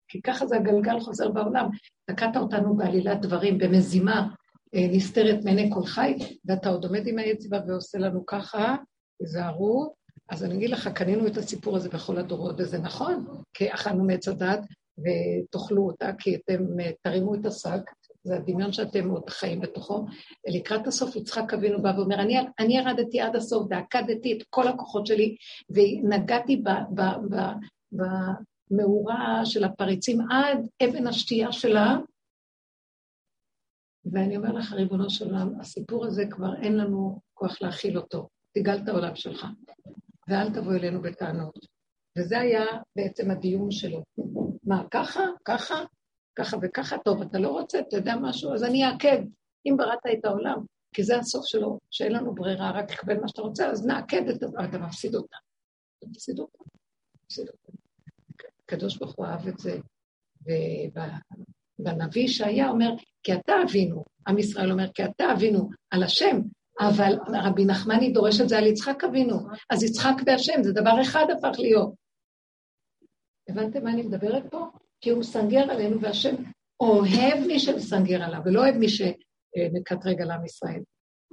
כי ככה זה הגלגל חוזר בעולם. תקעת אותנו בעלילת דברים, במזימה אה, נסתרת מעיני כל חי, ואתה עוד עומד עם האצבע ועושה לנו ככה, תיזהרו. אז אני אגיד לך, קנינו את הסיפור הזה בכל הדורות, וזה נכון, כי אכלנו מעץ הדת ותאכלו אותה, כי אתם אה, תרימו את השק, זה הדמיון שאתם עוד חיים בתוכו. לקראת הסוף יצחק אבינו בא ואומר, אני, אני ירדתי עד הסוף ועקדתי את כל הכוחות שלי ונגעתי במאורה של הפריצים עד אבן השתייה שלה, ואני אומר לך, ריבונו של עולם, הסיפור הזה כבר אין לנו כוח להכיל אותו. תגאל את העולם שלך, ואל תבוא אלינו בטענות. וזה היה בעצם הדיון שלו. מה, ככה? ככה? ככה וככה? טוב, אתה לא רוצה, אתה יודע משהו? אז אני אעקד. אם בראת את העולם, כי זה הסוף שלו, שאין לנו ברירה, רק לקבל מה שאתה רוצה, אז נעקד את זה, אתה מפסיד אותה. אתה מפסיד אותה. מפסיד אותה. הקדוש ברוך הוא אהב את זה, ובנביא ישעיה אומר, כי אתה אבינו, עם ישראל אומר, כי אתה אבינו על השם, אבל רבי נחמני דורש את זה על יצחק אבינו, אז יצחק והשם זה דבר אחד הפך להיות. הבנתם מה אני מדברת פה? כי הוא מסנגר עלינו והשם אוהב מי שמסנגר עליו, ולא אוהב מי שמקטרג על עם ישראל.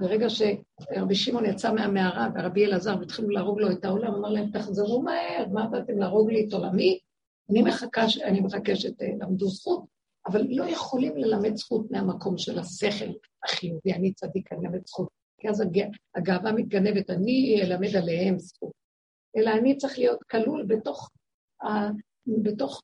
ברגע שרבי שמעון יצא מהמערה ורבי אלעזר והתחילו להרוג לו את העולם, אמר להם, תחזרו מהר, מה באתם להרוג לי את עולמי? אני מחכה, אני מחכה שתלמדו זכות, אבל לא יכולים ללמד זכות מהמקום של השכל החיובי, אני צדיק, אני אלמד זכות. כי אז הגאווה מתגנבת, אני אלמד עליהם זכות. אלא אני צריך להיות כלול בתוך, ה, בתוך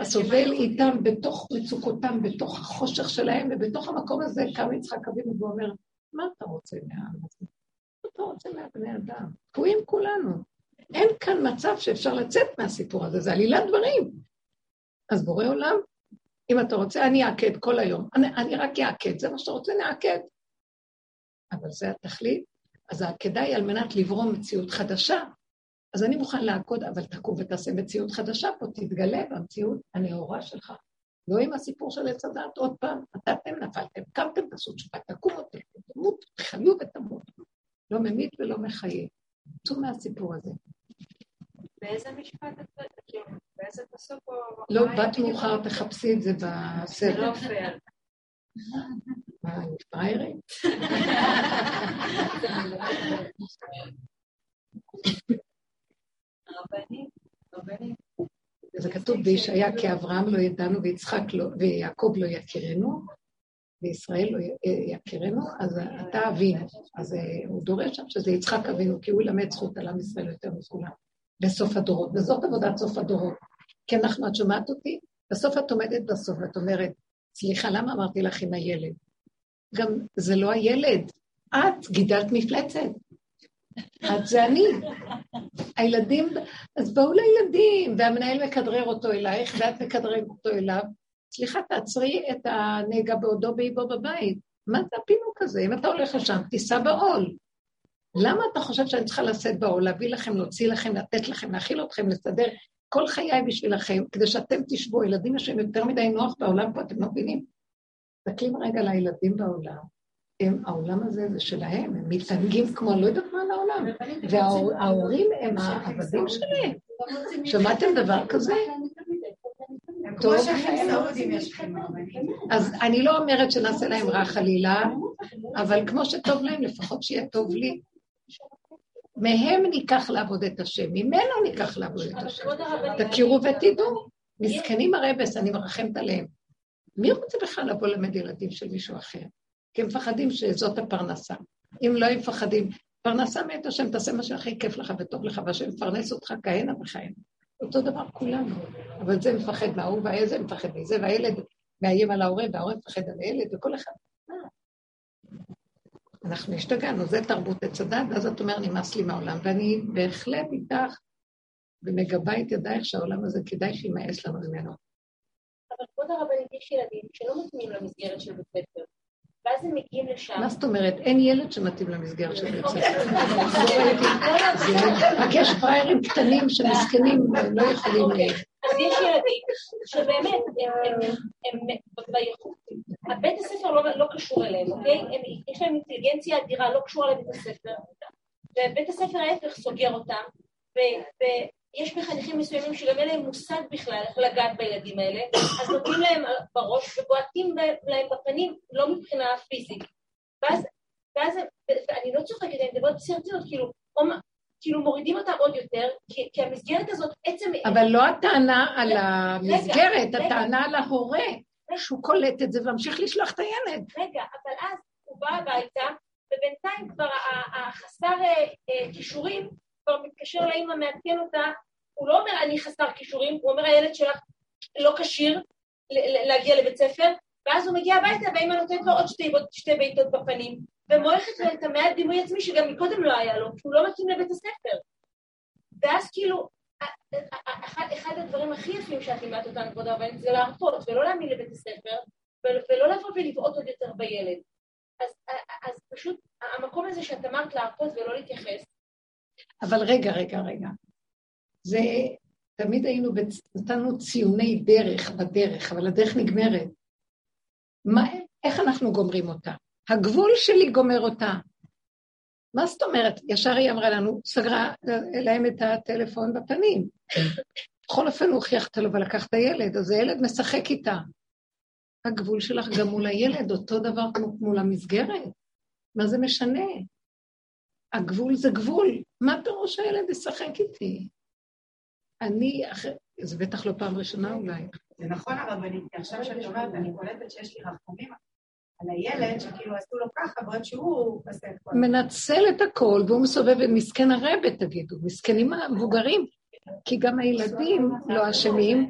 הסובל איתם, בתוך מצוקותם, בתוך החושך שלהם, ובתוך המקום הזה קם יצחק אבינו ואומר, מה אתה רוצה מהעם הזה? מה אתה רוצה מהבני אדם? תקועים כולנו. אין כאן מצב שאפשר לצאת מהסיפור הזה, זה עלילת דברים. אז בורא עולם, אם אתה רוצה, אני אעקד כל היום. אני, אני רק אעקד, זה מה שאתה רוצה, נעקד. אבל זה התכלית. אז היא על מנת לברום מציאות חדשה. אז אני מוכן לעקוד, אבל תקום ותעשה מציאות חדשה פה, תתגלה במציאות הנאורה שלך. לא עם הסיפור של עץ הדת, עוד פעם, נתתם, נפלתם, קמתם, תעשו תשובה, תקומו, תמות, תחיו ותמות. לא ממית ולא מחיה. צאו מהסיפור הזה. באיזה משפט את כאילו, באיזה פסוק או... לא, בת מאוחר, תחפשי את זה בסדר. מה, אני פריירית? זה כתוב בישעיה, כי אברהם לא ידענו ויצחק לא, ויעקב לא יכירנו, וישראל לא יכירנו, אז אתה אבינו. אז אה, הוא דורש שם שזה יצחק אבינו, כי הוא ילמד זכות על עם ישראל יותר מכולם, בסוף הדורות. וזאת עבודת סוף הדורות. כי אנחנו, את שומעת אותי? בסוף את עומדת בסוף ואת אומרת, סליחה, למה אמרתי לך עם הילד? גם זה לא הילד, את גידלת מפלצת. את זה אני. הילדים, אז בואו לילדים, והמנהל מכדרר אותו אלייך, ואת מכדררת אותו אליו. סליחה, תעצרי את הנגע בעודו באיבו בבית. מה זה הפינוק הזה? אם אתה הולך לשם, תיסע בעול. למה אתה חושב שאני צריכה לשאת בעול, להביא לכם, להוציא לכם, לתת לכם, להכיל אתכם, לסדר כל חיי בשבילכם, כדי שאתם תשבו, ילדים יש להם יותר מדי נוח בעולם פה, אתם לא מבינים? תסתכלים רגע לילדים בעולם, הם, העולם הזה זה שלהם, הם מתענגים כמו לא יודעת מה לעולם, וההורים הם העבדים שלהם. שמעתם דבר כזה? טוב. אז אני לא אומרת שנעשה להם רע חלילה, אבל כמו שטוב להם, לפחות שיהיה טוב לי. מהם ניקח לעבוד את השם, ממנו ניקח לעבוד את השם. תכירו ותדעו. מסכנים הרבס, אני מרחמת עליהם. מי רוצה בכלל לבוא למד ילדים של מישהו אחר? כי הם מפחדים שזאת הפרנסה. אם לא הם מפחדים, פרנסה מאת השם, תעשה מה שהכי כיף לך וטוב לך, והשם מפרנס אותך כהנה וכהנה. אותו דבר כולנו. אבל זה מפחד מההוא, והזה מפחד מזה, והילד מאיים על ההורה, וההורה מפחד על הילד, וכל אחד... אנחנו השתגענו, זה תרבות עץ הדת, ואז את אומרת, נמאס לי מהעולם. ואני בהחלט איתך ומגבה את ידייך שהעולם הזה כדאי שימאס לנו ממנו. אבל כבוד הרבנית, יש ילדים שלא מתאימים למסגרת של בית ספר, ואז הם מגיעים לשם. מה זאת אומרת? אין ילד שמתאים למסגרת של בית ספר. [laughs] רק יש פראיירים קטנים שמסכנים, לא יכולים... אז יש ילדים שבאמת, הם באיכות. הבית הספר לא קשור אליהם, אוקיי? יש להם אינטליגנציה אדירה, לא קשורה לבית הספר. ובית הספר ההפך סוגר אותם, ויש מחנכים מסוימים שגם אין להם מושג בכלל איך לגעת בילדים האלה, אז נותנים להם בראש ובועטים להם בפנים, לא מבחינה פיזית. ואז, ואז, אני לא צוחקת, אני מדברת בסרטיות, כאילו, כאילו מורידים אותם עוד יותר, כי, כי המסגרת הזאת, עצם... אבל לא הטענה על המסגרת, רגע, הטענה רגע. על ההורה. שהוא קולט את זה וממשיך לשלוח את הילד. רגע, אבל אז הוא בא הביתה, ובינתיים כבר החסר אה, אה, כישורים כבר מתקשר לאמא, מעדכן אותה, הוא לא אומר אני חסר כישורים, הוא אומר הילד שלך לא כשיר להגיע לבית ספר, ואז הוא מגיע הביתה והאמא נותנת לו עוד שתי, שתי בעיטות בפנים, ומועכת לו את המעט דימוי עצמי שגם מקודם לא היה לו, כי הוא לא מתאים לבית הספר. ואז כאילו, אחד, אחד הדברים הכי יפים שאת לימדת אותנו, כבוד הרבנית, זה להרפות ולא להאמין לבית הספר, ולא לבוא ולבעוט עוד יותר בילד. אז, אז פשוט המקום הזה שאת אמרת להרפות ולא להתייחס. אבל רגע, רגע, רגע. זה, תמיד היינו, בצ... נתנו ציוני דרך בדרך, אבל הדרך נגמרת. מה, איך אנחנו גומרים אותה? הגבול שלי גומר אותה. מה זאת אומרת? ישר היא אמרה לנו, סגרה להם את הטלפון בפנים. בכל אופן הוא הוכיח את הלווה, לקח את הילד, אז הילד משחק איתה. הגבול שלך גם מול הילד, אותו דבר כמו מול המסגרת. מה זה משנה? הגבול זה גבול. מה פירוש הילד ישחק איתי? אני, זה בטח לא פעם ראשונה אולי. זה נכון הרבנית, כי עכשיו שאת אומרת, אני קולטת שיש לי רחמים על הילד, שכאילו עשו לו ככה, בעוד שהוא עושה את כל מנצל את הכל, והוא מסובב, מסכן הרבה, תגידו, מסכנים המבוגרים. כי גם הילדים לא אשמים,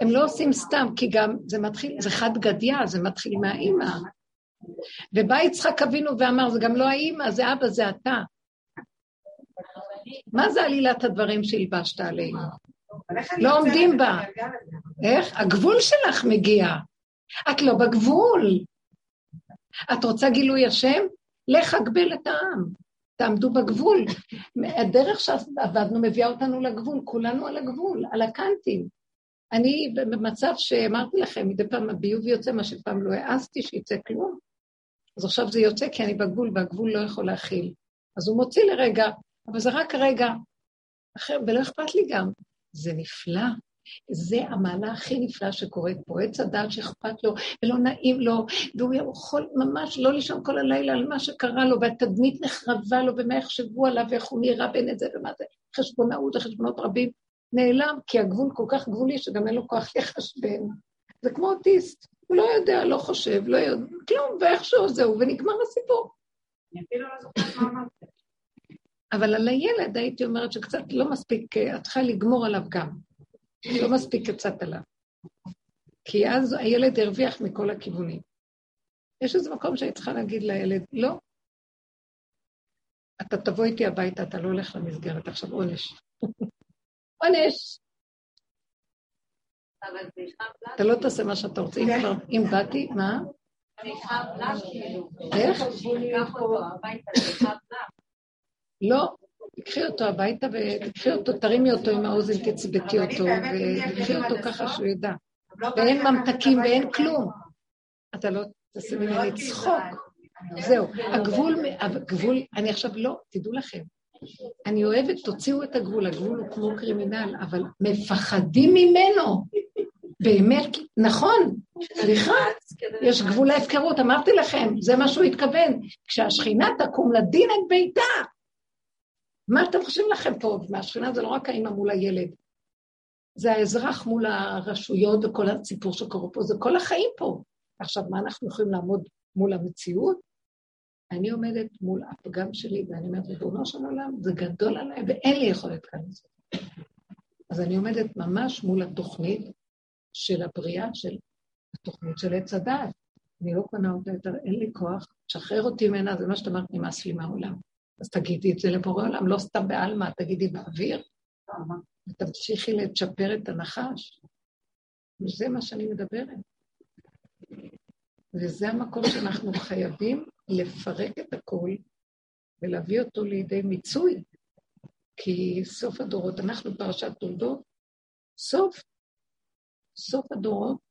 הם לא עושים סתם, כי גם זה מתחיל, זה חד גדיא, זה מתחיל מהאימא. ובא יצחק אבינו ואמר, זה גם לא האימא, זה אבא, זה אתה. מה זה עלילת הדברים שהלבשת עלינו? לא עומדים בה. איך? הגבול שלך מגיע. את לא בגבול. את רוצה גילוי השם? לך אגבל את העם. תעמדו בגבול. הדרך שעבדנו מביאה אותנו לגבול, כולנו על הגבול, על הקאנטים. אני במצב שאמרתי לכם, מדי פעם הביוב יוצא, מה שפעם לא העזתי שיצא כלום. אז עכשיו זה יוצא כי אני בגבול, והגבול לא יכול להכיל. אז הוא מוציא לרגע, אבל זה רק רגע. אחר, ולא אכפת לי גם. זה נפלא. זה המעלה הכי נפלאה שקורית פה. עץ הדעת שאכפת לו ולא נעים לו, והוא יכול ממש לא לישון כל הלילה על מה שקרה לו, והתדמית נחרבה לו, ומה יחשבו עליו, ואיך הוא נראה בין את זה ומה זה. חשבונאות וחשבונות רבים. נעלם, כי הגבול כל כך גבולי שגם אין לו כוח לחשבן. זה כמו אוטיסט, הוא לא יודע, לא חושב, לא יודע, כלום, ואיכשהו זהו, ונגמר הסיפור. אני אפילו לא זוכרת מה אמרת. אבל על הילד הייתי אומרת שקצת לא מספיק, את צריכה לגמור עליו גם. לא מספיק קצת עליו. כי אז הילד הרוויח מכל הכיוונים. יש איזה מקום שהיית צריכה להגיד לילד, לא, אתה תבוא איתי הביתה, אתה לא הולך למסגרת, עכשיו עונש. [laughs] עונש. אתה לא תעשה מה שאתה רוצה. אם באתי, מה? איך? לא, תקחי אותו הביתה ותקחי אותו, תרימי אותו עם האוזן, תצבטי אותו, ותקחי אותו ככה שהוא ידע. ואין ממתקים ואין כלום. אתה לא תעשה ממני צחוק. זהו, הגבול, הגבול, אני עכשיו לא, תדעו לכם, אני אוהבת, תוציאו את הגבול, הגבול הוא כמו קרימינל, אבל מפחדים ממנו. באמת, נכון, סליחה, יש גבול להפקרות, אמרתי לכם, זה מה שהוא התכוון. כשהשכינה תקום לדין את ביתה, מה אתם חושבים לכם פה? מהשכינה זה לא רק האימא מול הילד, זה האזרח מול הרשויות וכל הסיפור שקורה פה, זה כל החיים פה. עכשיו, מה אנחנו יכולים לעמוד מול המציאות? אני עומדת מול הפגם שלי, ואני אומרת, ריבונו של עולם, זה גדול עליי ואין לי יכולת כאן לזה. אז אני עומדת ממש מול התוכנית של הבריאה, של התוכנית של עץ הדעת. אני לא קונה אותה יותר, אין לי כוח, שחרר אותי ממנה, זה מה שאת אמרת, נמאס לי מהעולם. אז תגידי את זה לבורא עולם, לא סתם בעלמא, תגידי באוויר, ותמשיכי לצ'פר את הנחש. וזה מה שאני מדברת. וזה המקום שאנחנו חייבים לפרק את הכל ולהביא אותו לידי מיצוי. כי סוף הדורות, אנחנו פרשת תולדות, סוף, סוף הדורות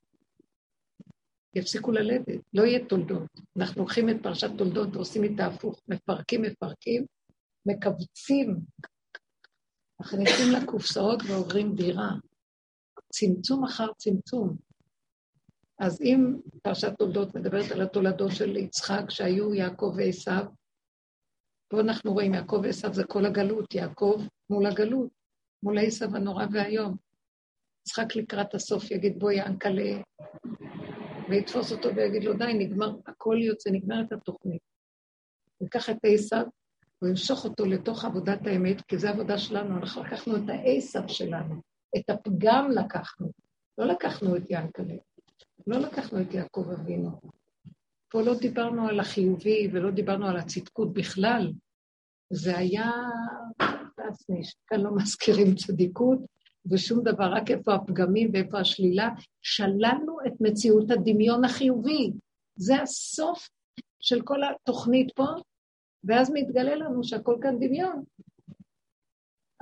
יפסיקו ללדת, לא יהיה תולדות. אנחנו לוקחים את פרשת תולדות ועושים איתה הפוך, מפרקים, מפרקים, מכווצים, מכניסים לקופסאות ועוברים דירה. צמצום אחר צמצום. אז אם פרשת תולדות מדברת על התולדות של יצחק, שהיו יעקב ועשיו, פה אנחנו רואים יעקב ועשיו זה כל הגלות, יעקב מול הגלות, מול עשיו הנורא והיום. יצחק לקראת הסוף יגיד בואי ינקלה, ויתפוס אותו ויגיד לו די, נגמר, הכל יוצא, נגמרת התוכנית. ניקח את עשיו, הוא ימשוך אותו לתוך עבודת האמת, כי זו עבודה שלנו, אנחנו לקחנו את העשיו שלנו, את הפגם לקחנו, לא לקחנו את ינקלה, לא לקחנו את יעקב אבינו. פה לא דיברנו על החיובי ולא דיברנו על הצדקות בכלל. זה היה כאן לא מזכירים צדיקות ושום דבר, רק איפה הפגמים ואיפה השלילה. שללנו את מציאות הדמיון החיובי. זה הסוף של כל התוכנית פה, ואז מתגלה לנו שהכל כאן דמיון.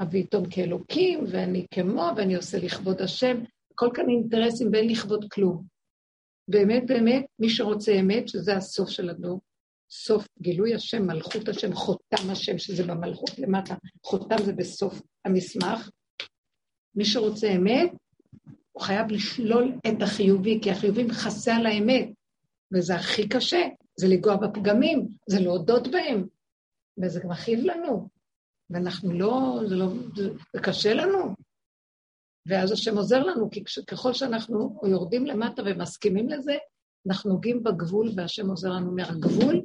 אביתום כאלוקים, ואני כמו, ואני עושה לכבוד השם, כל כאן אינטרסים ואין לכבוד כלום. באמת, באמת, מי שרוצה אמת, שזה הסוף של הדור, סוף גילוי השם, מלכות השם, חותם השם, שזה במלכות למטה, חותם זה בסוף המסמך. מי שרוצה אמת, הוא חייב לשלול את החיובי, כי החיובי מכסה על האמת, וזה הכי קשה, זה לנגוע בפגמים, זה להודות בהם, וזה מכאיב לנו, ואנחנו לא, זה לא, זה, זה קשה לנו. ואז השם עוזר לנו, כי ככל שאנחנו יורדים למטה ומסכימים לזה, אנחנו נוגעים בגבול והשם עוזר לנו מהגבול,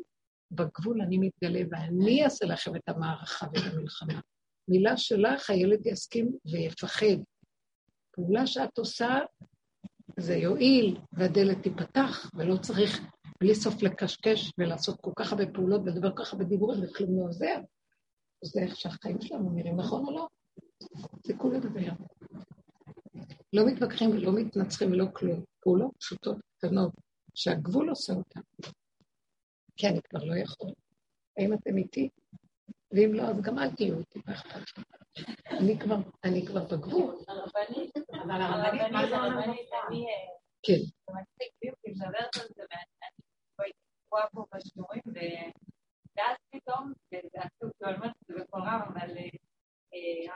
בגבול אני מתגלה ואני אעשה לכם את המערכה ואת המלחמה. מילה שלך, הילד יסכים ויפחד. פעולה שאת עושה, זה יועיל והדלת תיפתח, ולא צריך בלי סוף לקשקש ולעשות כל כך הרבה פעולות ולדבר כל כך הרבה דיבורים וכלום לא עוזר. זה איך שהחיים שלנו נראים, נכון או לא? זה כולה לדבר. לא מתווכחים ולא מתנצחים ולא כלום. פעולות פשוטות קטנות, שהגבול עושה אותן. כי אני כבר לא יכול. האם אתם איתי? ואם לא, אז גם אל תהיו איתי, מה אכפת לי? אני כבר, אני כבר בגבול. הרבנית, אבל הרבנית, מה זה הרבנית? אני... כן. זה מצחיק, בדיוק, מדברת על זה, ואני רואה פה בשיעורים, ואז פתאום, ועשו, כאילו, אני אומרת את זה בקול רם, אבל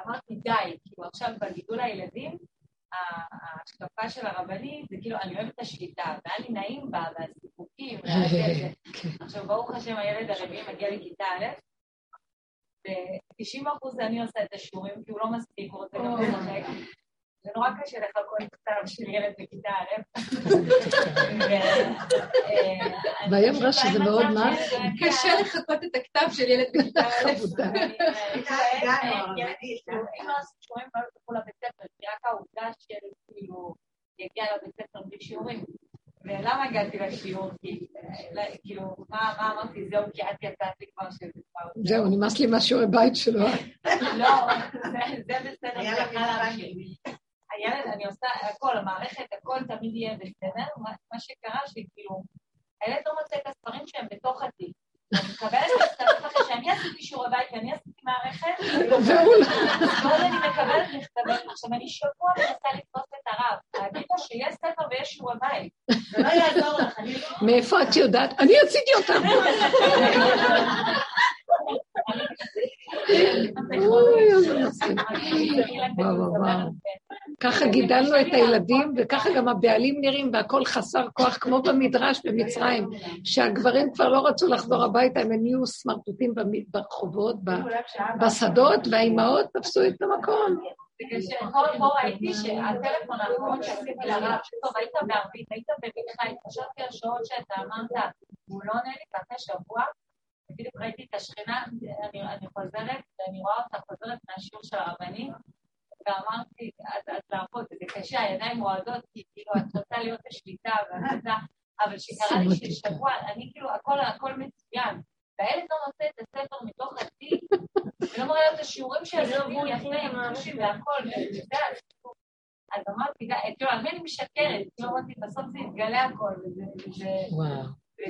אמרתי די, כאילו עכשיו בגידול הילדים, ההשקפה של הרבנית זה כאילו, אני אוהבת את השליטה, והיה לי נעים בה, והסיפוקים, [laughs] עכשיו ברוך השם הילד הרביעי מגיע לכיתה א', ו-90 אחוז אני עושה את השיעורים, כי הוא לא מספיק, הוא רוצה גם לשחק. זה נורא קשה לחכות כתב של ילד בכיתה א'. [laughs] והיא אמרה שזה מאוד מה? קשה לחכות את הכתב של ילד בכיתה א'. [laughs] אם לא עשו שיעורים לא ילכו לבית ספר, כי רק העובדה של כאילו יגיע לבית ספר בלי שיעורים. ולמה הגעתי לשיעור? כאילו, מה אמרתי? זהו, כי את יצאת לי כבר שזה כבר... זהו, נמאס לי מהשיעורי בית שלו. לא, זה בסדר, זה יכול להמשיך. הילד, אני עושה הכל, המערכת, הכל תמיד יהיה בסדר. מה שקרה שכאילו, הילד לא מוצא את הספרים שהם בתוך התיק. אני מקבלת את הספרים אחרי שאני עשיתי שיעורי בית ואני עשיתי מערכת, ואז אני מקבלת מכתבים. עכשיו, אני שבוע מנסה לתפוס את הרב, להגיד לו שיש ספר ויש שיעורי בית. זה לא יעזור לך, אני לא... מאיפה את יודעת? אני עשיתי אותם. ככה גידלנו את הילדים, וככה גם הבעלים נראים, והכל חסר כוח, כמו במדרש במצרים, שהגברים כבר לא רצו לחזור הביתה, הם נהיו סמרטוטים ברחובות, בשדות, והאימהות תפסו את המקום. פה ראיתי שהטלפון האחרון שעשיתי לרב, טוב, היית בערבית, היית בבטחה, התקשרתי לשעות שאתה אמרת, הוא לא עונה לי, ואחרי שבוע, בדיוק ראיתי את השכנה, אני חוזרת, ואני רואה אותה חוזרת מהשיעור של הרבנים, ואמרתי, אז לעבוד, זה קשה, הידיים רועדות, כי כאילו את רוצה להיות בשליטה, ואת רוצה, אבל שקרה לי ששבוע, אני כאילו, הכל מצוין. והילד לא מוצא את הספר מתוך התיק, ולא מראה לו את השיעורים שלו, והוא יפה עם אנשים והכל, אז אמרתי, תראו, על מי אני משקרת? כאילו אמרתי, בסוף זה יתגלה הכל.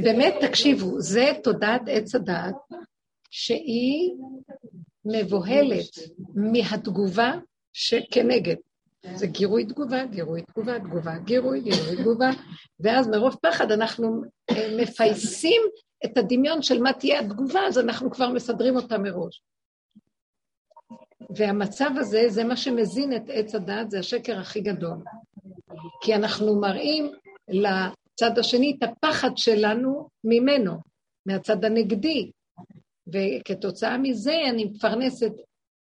באמת, תקשיבו, זה תודעת עץ הדעת, שהיא מבוהלת מהתגובה שכנגד. זה גירוי תגובה, גירוי תגובה, תגובה, גירוי, גירוי תגובה, ואז מרוב פחד אנחנו אה, מפייסים את הדמיון של מה תהיה התגובה, אז אנחנו כבר מסדרים אותה מראש. והמצב הזה, זה מה שמזין את עץ הדת, זה השקר הכי גדול. כי אנחנו מראים לצד השני את הפחד שלנו ממנו, מהצד הנגדי. וכתוצאה מזה אני מפרנסת,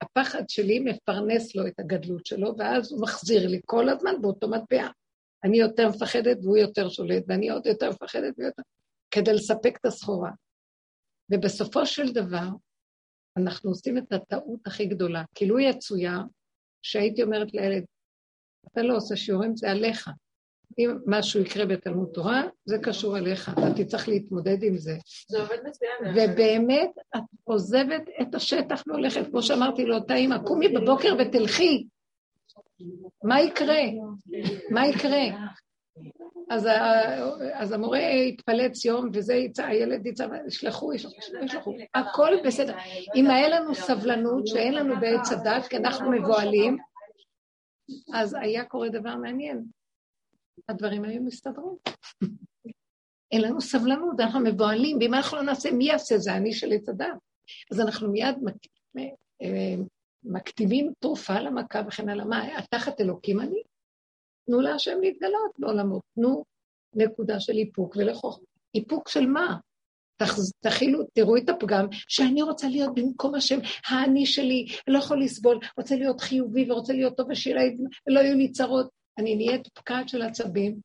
הפחד שלי מפרנס לו את הגדלות שלו, ואז הוא מחזיר לי כל הזמן באותו מטבע. אני יותר מפחדת והוא יותר שולט, ואני עוד יותר מפחדת ויותר... כדי לספק את הסחורה. ובסופו של דבר, אנחנו עושים את הטעות הכי גדולה. כאילו היא עצויה, שהייתי אומרת לילד, אתה לא עושה שיעורים, זה עליך. אם משהו יקרה בתלמוד תורה, זה קשור אליך, אתה תצטרך להתמודד עם זה. זה עובד מצוין. ובאמת, את עוזבת את השטח והולכת, כמו שאמרתי לאותה אימא, קומי בבוקר ותלכי. מה יקרה? מה יקרה? אז, אז המורה התפלץ יום, וזה יצא, הילד יצא, ישלחו, ישלחו, הכל בסדר. אם היה לנו סבלנות, שאין לנו בעץ הדת, כי אנחנו מבוהלים, אז היה קורה דבר מעניין. הדברים היו מסתדרים. אין לנו סבלנות, אנחנו מבוהלים, ואם אנחנו לא נעשה, מי יעשה? זה אני של עץ הדת. אז אנחנו מיד אה, מקטיבים תרופה למכה וכן הלאה. מה, תחת אלוקים אני? תנו להשם להתגלות בעולמות, תנו נקודה של איפוק ולחוכמה. איפוק של מה? תכילו, תראו את הפגם, שאני רוצה להיות במקום השם, האני שלי, לא יכול לסבול, רוצה להיות חיובי ורוצה להיות טוב ושיהיה ולא יהיו לי צרות. אני נהיית פקעת של עצבים,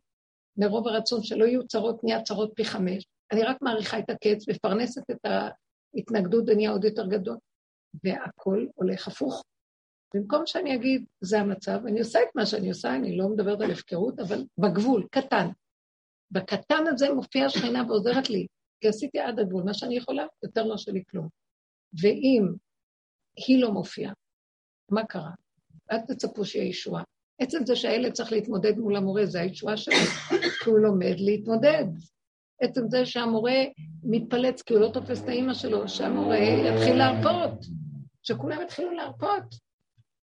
מרוב הרצון שלא יהיו צרות, נהיה צרות פי חמש. אני רק מעריכה את הקץ, מפרנסת את ההתנגדות ונהיה עוד יותר גדול, והכל הולך הפוך. במקום שאני אגיד, זה המצב, אני עושה את מה שאני עושה, אני לא מדברת על הפקרות, אבל בגבול, קטן. בקטן הזה מופיעה השכינה ועוזרת לי, כי עשיתי עד הגבול, מה שאני יכולה, יותר לא שלי כלום. ואם היא לא מופיעה, מה קרה? אל תצפו שיהיה ישועה. עצם זה שהילד צריך להתמודד מול המורה, זה הישועה שלו, כי הוא לומד להתמודד. עצם זה שהמורה מתפלץ כי הוא לא תופס את האימא שלו, שהמורה יתחיל להרפות, שכולם יתחילו להרפות.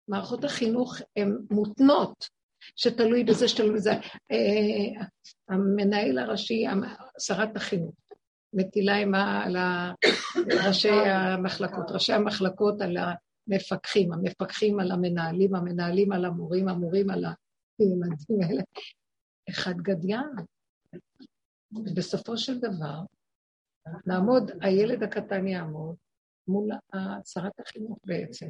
מערכות החינוך הן מותנות, שתלוי בזה, שתלוי בזה. אה, המנהל הראשי, שרת החינוך, מטילה אימה על ראשי המחלקות, ראשי המחלקות על המפקחים, המפקחים על המנהלים, המנהלים על המורים, המורים על הילדים האלה. אחד גדיין. ובסופו של דבר, נעמוד, הילד הקטן יעמוד מול שרת החינוך בעצם,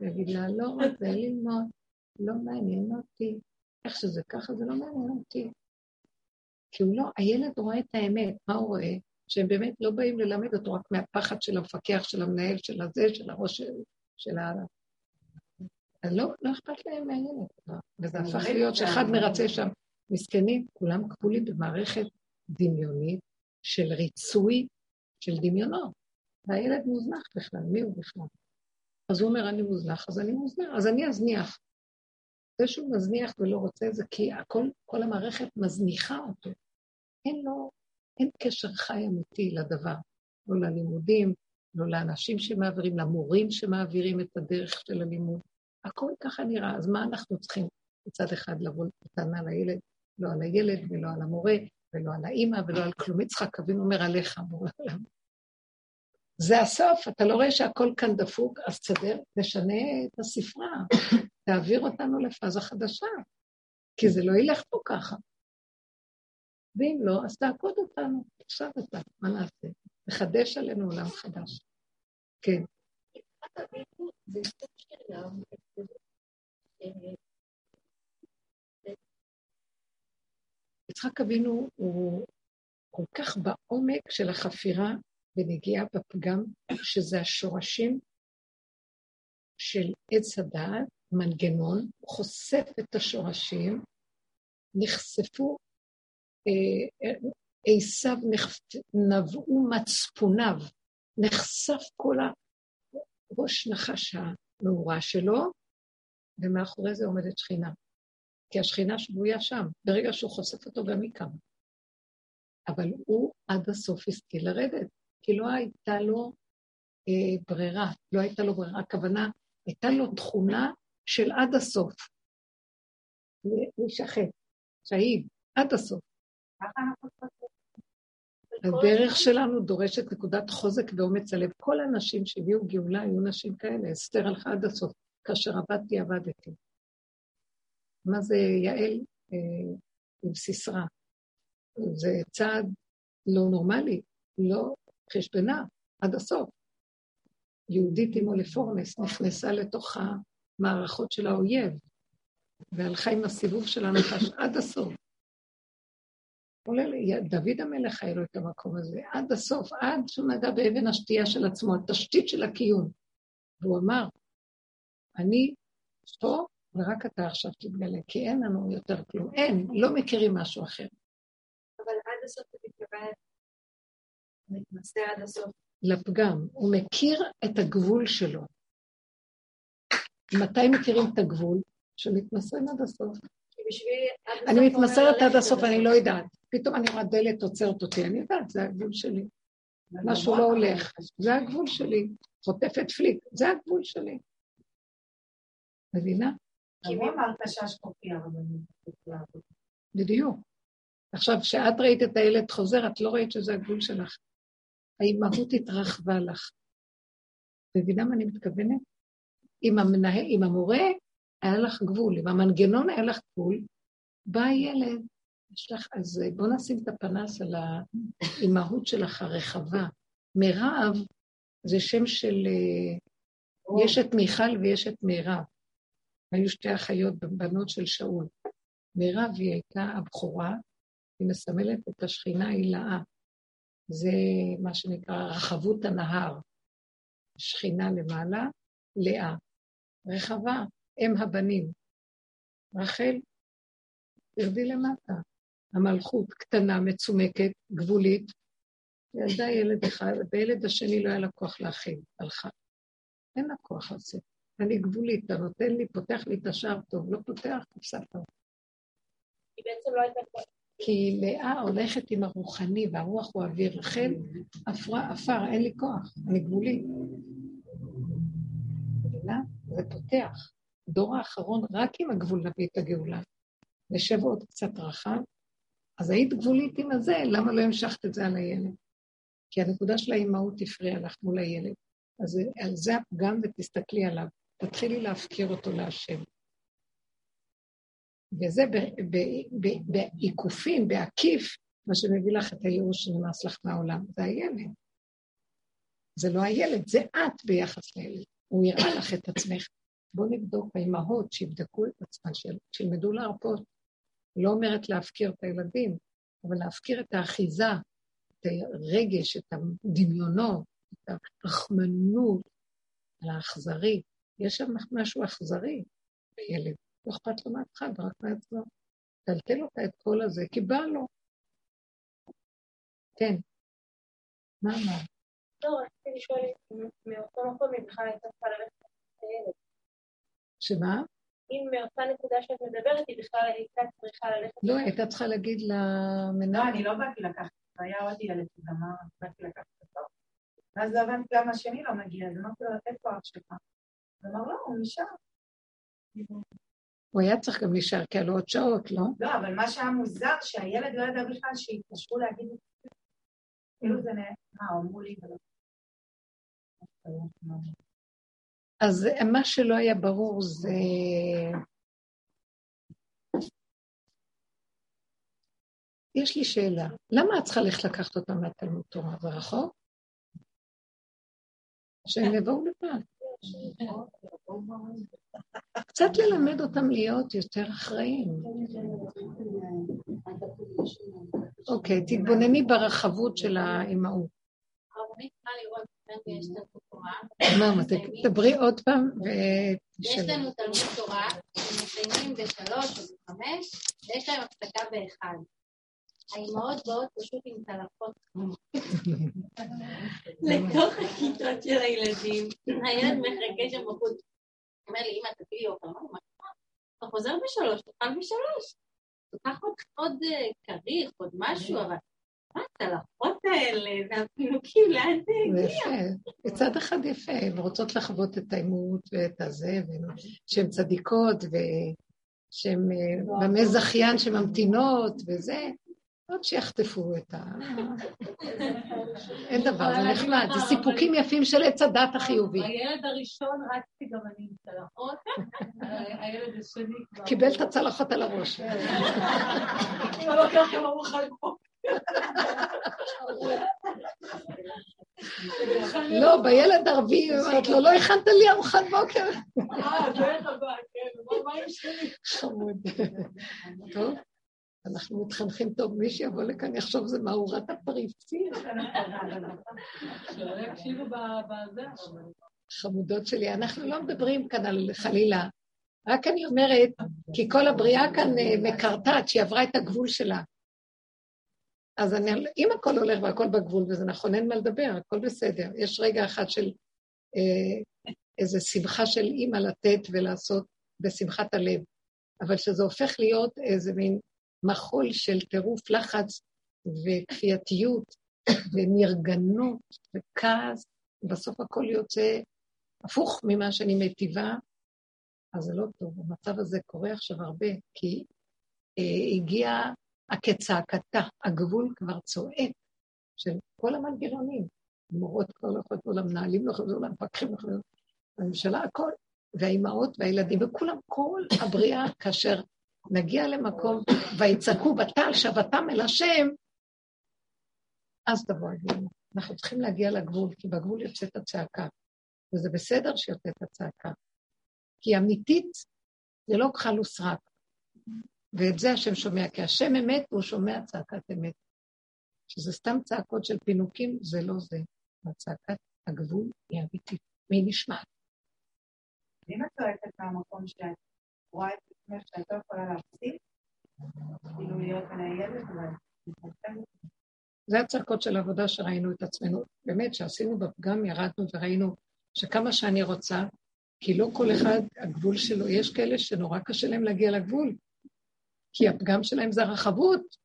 ויגיד לה, לא רוצה ללמוד, לא מעניין אותי. איך שזה ככה, זה לא מעניין אותי. כי הוא לא, הילד רואה את האמת, מה הוא רואה? שהם באמת לא באים ללמד אותו רק מהפחד של המפקח, של המנהל, של הזה, של הראש של, של ה... אז לא, לא אכפת להם מהילד. וזה הפך להיות שאחד מרצה שם. מסכנים, כולם כפולים במערכת דמיונית של ריצוי של דמיונות. והילד מוזנח בכלל, מי הוא בכלל? אז הוא אומר, אני מוזנח, אז אני מוזנח, אז אני אזניח. זה שהוא מזניח ולא רוצה זה כי הכל, כל המערכת מזניחה אותו. אין לו, אין קשר חי אמיתי לדבר, לא ללימודים, לא לאנשים שמעבירים, למורים שמעבירים את הדרך של הלימוד. הכל ככה נראה, אז מה אנחנו צריכים מצד אחד לבוא בטענה לילד, לא על הילד ולא על המורה ולא על האימא ולא על כלום. יצחק אבינו אומר עליך, אמרו לעולם. זה הסוף, אתה לא רואה שהכל כאן דפוק, אז תסדר, תשנה את הספרה, [coughs] תעביר אותנו לפאזה חדשה, כי זה לא ילך פה ככה. ואם לא, אז תעקוד אותנו, עכשיו אתה, מה נעשה? תחדש עלינו עולם חדש. כן. יצחק אבינו הוא כל כך בעומק של החפירה ונגיעה בפגם, שזה השורשים של עץ הדעת, מנגנון, חושף את השורשים, נחשפו, אה, עשיו נבעו מצפוניו, נחשף כל הראש נחש המאורה שלו, ומאחורי זה עומדת שכינה. כי השכינה שבויה שם, ברגע שהוא חושף אותו גם היא קמה. אבל הוא עד הסוף השכיל לרדת, כי לא הייתה לו אה, ברירה, לא הייתה לו ברירה, הכוונה, הייתה לו תכונה של עד הסוף. להישחט, שהיד, עד הסוף. הדרך שלנו דורשת נקודת חוזק ואומץ הלב. כל הנשים שהביאו גאולה היו נשים כאלה, אסתר הלכה עד הסוף. כאשר עבדתי, עבדתי. מה זה יעל אה, עם סיסרא? זה צעד לא נורמלי, לא חשבנה, עד הסוף. יהודית עם אוליפורנס נכנסה לתוך המערכות של האויב, והלכה עם הסיבוב של הנחש [laughs] עד הסוף. כולל דוד המלך היה לו את המקום הזה, עד הסוף, עד שהוא נגע באבן השתייה של עצמו, התשתית של הקיום. והוא אמר, אני פה, ורק אתה עכשיו תתגלה, כי אין לנו יותר כלום. אין, לא מכירים משהו אחר. אבל עד הסוף מתנסה עד הסוף. לפגם. הוא מכיר את הגבול שלו. מתי מכירים את הגבול? שמתמסרים עד הסוף. אני מתמסרת עד הסוף, אני לא יודעת. פתאום אני רואה דלת עוצרת אותי, אני יודעת, זה הגבול שלי. משהו לא הולך, זה הגבול שלי. חוטפת פליק, זה הגבול שלי. מבינה? כי מי אמרת שהשקופי הרבנית? בדיוק. עכשיו, כשאת ראית את הילד חוזר, את לא ראית שזה הגבול שלך. האימהות התרחבה לך. מבינה מה אני מתכוונת? אם, המנהל, אם המורה היה לך גבול, אם המנגנון היה לך גבול, בא הילד, יש לך, אז בוא נשים את הפנס על האימהות שלך הרחבה. מירב זה שם של, אה, יש את מיכל ויש את מירב. היו שתי אחיות בנות של שאול. מירב היא הייתה הבכורה, היא מסמלת את השכינה הילאה. זה מה שנקרא רחבות הנהר. שכינה למעלה, לאה. רחבה, אם הבנים. רחל, תרדי למטה. המלכות קטנה, מצומקת, גבולית. ילדה ילד אחד, וילד השני לא היה לה כוח להכיל, הלכה. אין לה כוח לצאת. אני גבולית, אתה נותן לי, פותח לי את השער טוב, לא פותח, הפסדת. היא בעצם לא הייתה. כי לאה הולכת עם הרוחני, והרוח הוא אוויר. רחל עפר, אין לי כוח, אני גבולי. זה פותח. דור האחרון רק עם הגבול נביא את הגאולה. נשב עוד קצת רחב. אז היית גבולית עם הזה, למה לא המשכת את זה על הילד? כי הנקודה של האימהות הפריעה לך מול הילד. אז על זה הפגם ותסתכלי עליו. תתחילי להפקיר אותו להשם. וזה בעיקופין, בעקיף, מה שמביא לך את הייאוש שנמאס לך מהעולם. זה הילד. זה לא הילד, זה את ביחס לילד. הוא יראה לך את עצמך. בואו נבדוק, האימהות שיבדקו את עצמן, שילמדו להרפות. לא אומרת להפקיר את הילדים, אבל להפקיר את האחיזה, את הרגש, את הדמיונות, את הרחמנות, על האכזרי. יש שם משהו אכזרי בילד. לא אכפת לו מאף אחד, רק מעצמו. טלטל אותה את כל הזה, כי בא לו. כן. מה אמרת? לא, רציתי לשאול מאותו מקום אם בכלל הייתה צריכה ללכת לילד. שמה? אם מאותה נקודה שאת מדברת, היא בכלל הייתה צריכה ללכת... לא, הייתה צריכה להגיד למנהל. לא, אני לא באתי לקחת, היה עוד ילד שגמר, באתי לקחת אותו. ואז הבנתי למה השני לא מגיע, אז אמרתי לו, איפה אח שלך? הוא אמר, לא, הוא נשאר. הוא היה צריך גם להישאר, כי עלו עוד שעות, לא? לא, אבל מה שהיה מוזר, שהילד לא ידע בכלל שהתקשרו להגיד זה. כאילו זה מה, אמרו לי. אז מה שלא היה ברור זה... יש לי שאלה, למה את צריכה ללכת לקחת אותם מהתלמוד תורה? זה רחוק? שהם יבואו לבד. קצת ללמד אותם להיות יותר אחראים. אוקיי, תתבונני ברחבות של האימהות. מה, תדברי עוד פעם יש לנו תלמוד תורה, מסיימים בשלוש או בחמש, ויש להם הפסקה באחד. האימהות באות פשוט עם טלפות [laughs] לתוך הכיתות של הילדים. הילד מחכה שם בחוץ. אומר לי, אמא, תביא לי אוכל, מה אתה חוזר בשלוש, תאכל בשלוש. תיקח עוד, אה, כריך, עוד משהו, אבל מה הצלחות האלה, והפינוקים, לאן זה הגיע? מצד אחד יפה, הן רוצות לחוות את האימות ואת הזה, שהן צדיקות, ושהן אה, במי זכיין שממתינות, וזה. עוד שיחטפו את ה... [laughs] אין דבר, זה נחמד, זה סיפוקים יפים של עץ הדת החיובי. הילד הראשון רצתי גם אני עם צלחות, [laughs] הילד השני כבר... קיבל את הצלחות על הראש. [laughs] לא ארוחת לא, בילד הרביעי, אמרת לו, לא הכנת לי ארוחת בוקר. אה, בטח, כן, מה עם שלי? חמוד. טוב. אנחנו מתחנכים טוב, מי שיבוא לכאן יחשוב זה מאורת הפריצים. חמודות שלי, אנחנו לא מדברים כאן על חלילה, רק אני אומרת, כי כל הבריאה כאן אה, מקרטעת, שהיא עברה את הגבול שלה. אז אני, אם הכל הולך והכל בגבול, וזה נכון, אין מה לדבר, הכל בסדר. יש רגע אחד של אה, איזו שמחה של אימא לתת ולעשות בשמחת הלב, אבל שזה הופך להיות איזה מין מחול של טירוף לחץ וכפייתיות ונרגנות וכעס, בסוף הכל יוצא הפוך ממה שאני מטיבה, אז זה לא טוב. המצב הזה קורה עכשיו הרבה, כי אה, הגיע הכצעקתה, הגבול כבר צועק של כל המנגנונים. המורות כבר לא יכולות, לא למנהלים לא יכולות, לא למפקחים לא יכולות, הממשלה, הכל, והאימהות והילדים, וכולם, כל הבריאה, כאשר נגיע למקום, ויצעקו בתל שבתם אל השם, אז תבוא הגאולה. אנחנו צריכים להגיע לגבול, כי בגבול יוצאת הצעקה, וזה בסדר שיוצאת הצעקה. כי אמיתית זה לא כחל וסרק, ואת זה השם שומע, כי השם אמת והוא שומע צעקת אמת. שזה סתם צעקות של פינוקים, זה לא זה. הצעקת הגבול היא אמיתית, והיא נשמעת. אם את צועקת מהמקום שאת רואה את עצמך שאת לא יכולה להפסיק, כאילו להיות מנהלת, זה הצעקות של העבודה שראינו את עצמנו. באמת, שעשינו בפגם, ירדנו וראינו שכמה שאני רוצה, כי לא כל אחד, הגבול שלו, יש כאלה שנורא קשה להם להגיע לגבול, כי הפגם שלהם זה הרחבות.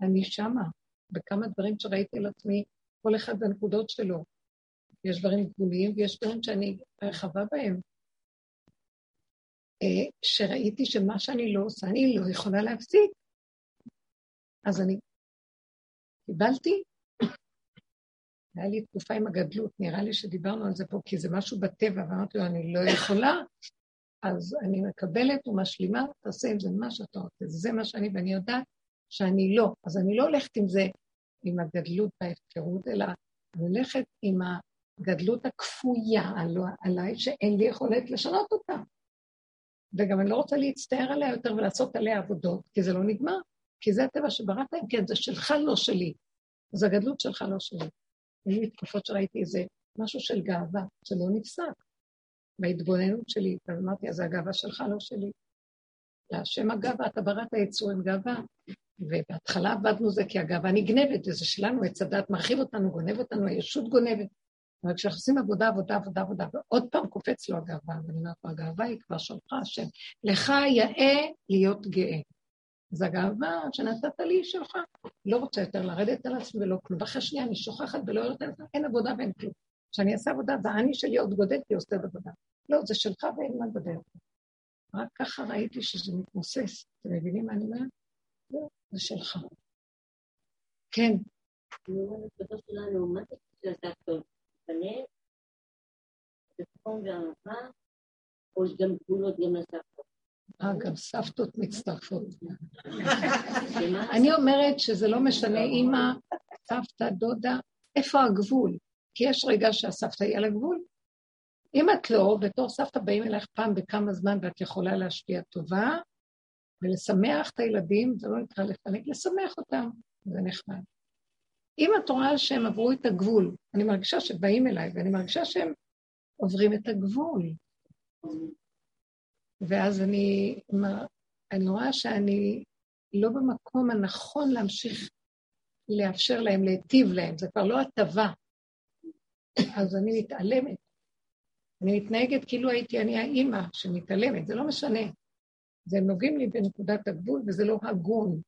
אני שמה, בכמה דברים שראיתי על עצמי, כל אחד בנקודות שלו. יש דברים גבוליים ויש דברים שאני רחבה בהם. אה, שראיתי שמה שאני לא עושה, אני לא יכולה להפסיק. אז אני קיבלתי, [coughs] היה לי תקופה עם הגדלות, נראה לי שדיברנו על זה פה, כי זה משהו בטבע, ואמרתי לו, אני לא יכולה, אז אני מקבלת ומשלימה, תעשה עם זה מה שאתה רוצה, זה מה שאני, ואני יודעת שאני לא. אז אני לא הולכת עם זה, עם הגדלות וההפקרות, אלא אני הולכת עם הגדלות הכפויה עליי, שאין לי יכולת לשנות אותה. וגם אני לא רוצה להצטער עליה יותר ולעשות עליה עבודות, כי זה לא נגמר, כי זה הטבע שבראת להם, כן, זה שלך, לא שלי. אז הגדלות שלך, לא שלי. היו לי תקופות שראיתי איזה משהו של גאווה, שלא נפסק. בהתבוננות שלי, אז אמרתי, אז הגאווה שלך, לא שלי. להשם הגאווה, אתה בראת יצור עם גאווה. ובהתחלה עבדנו זה כי הגאווה נגנבת, וזה שלנו, עץ הדת מרחיב אותנו, גונב אותנו, הישות גונבת. אבל כשאנחנו עושים עבודה, עבודה, עבודה, עבודה, ועוד פעם קופץ לו הגאווה, ואני אומרת לו, הגאווה היא כבר שלך, השם. לך יאה להיות גאה. אז הגאווה שנתת לי היא שלך. לא רוצה יותר לרדת על עצמי ולא כלום. ואחרי שנייה אני שוכחת ולא יורדת על עצמי, אין עבודה ואין כלום. כשאני אעשה עבודה, והאני שלי עוד גודל כי עושה עבודה. לא, זה שלך ואין מה לדבר. רק ככה ראיתי שזה מתמוסס. אתם מבינים מה אני אומרת? לא, זה שלך. כן. אני אומרת, שלנו, מה זה שאתה טוב? להתפלל, בחום ואהבה, או גם גבולות גם לסבתות. אה, גם סבתות מצטרפות. אני אומרת שזה לא משנה אימא, סבתא, דודה, איפה הגבול? כי יש רגע שהסבתא היא על הגבול. אם את לא, בתור סבתא באים אלייך פעם בכמה זמן ואת יכולה להשפיע טובה ולשמח את הילדים, זה לא נקרא לפלג, לשמח אותם, זה נחמד. אם את רואה שהם עברו את הגבול, אני מרגישה שבאים אליי, ואני מרגישה שהם עוברים את הגבול. ואז אני, אני רואה שאני לא במקום הנכון להמשיך לאפשר להם, להיטיב להם, זה כבר לא הטבה. אז אני מתעלמת. אני מתנהגת כאילו הייתי אני האימא שמתעלמת, זה לא משנה. זה נוגעים לי בנקודת הגבול, וזה לא הגון,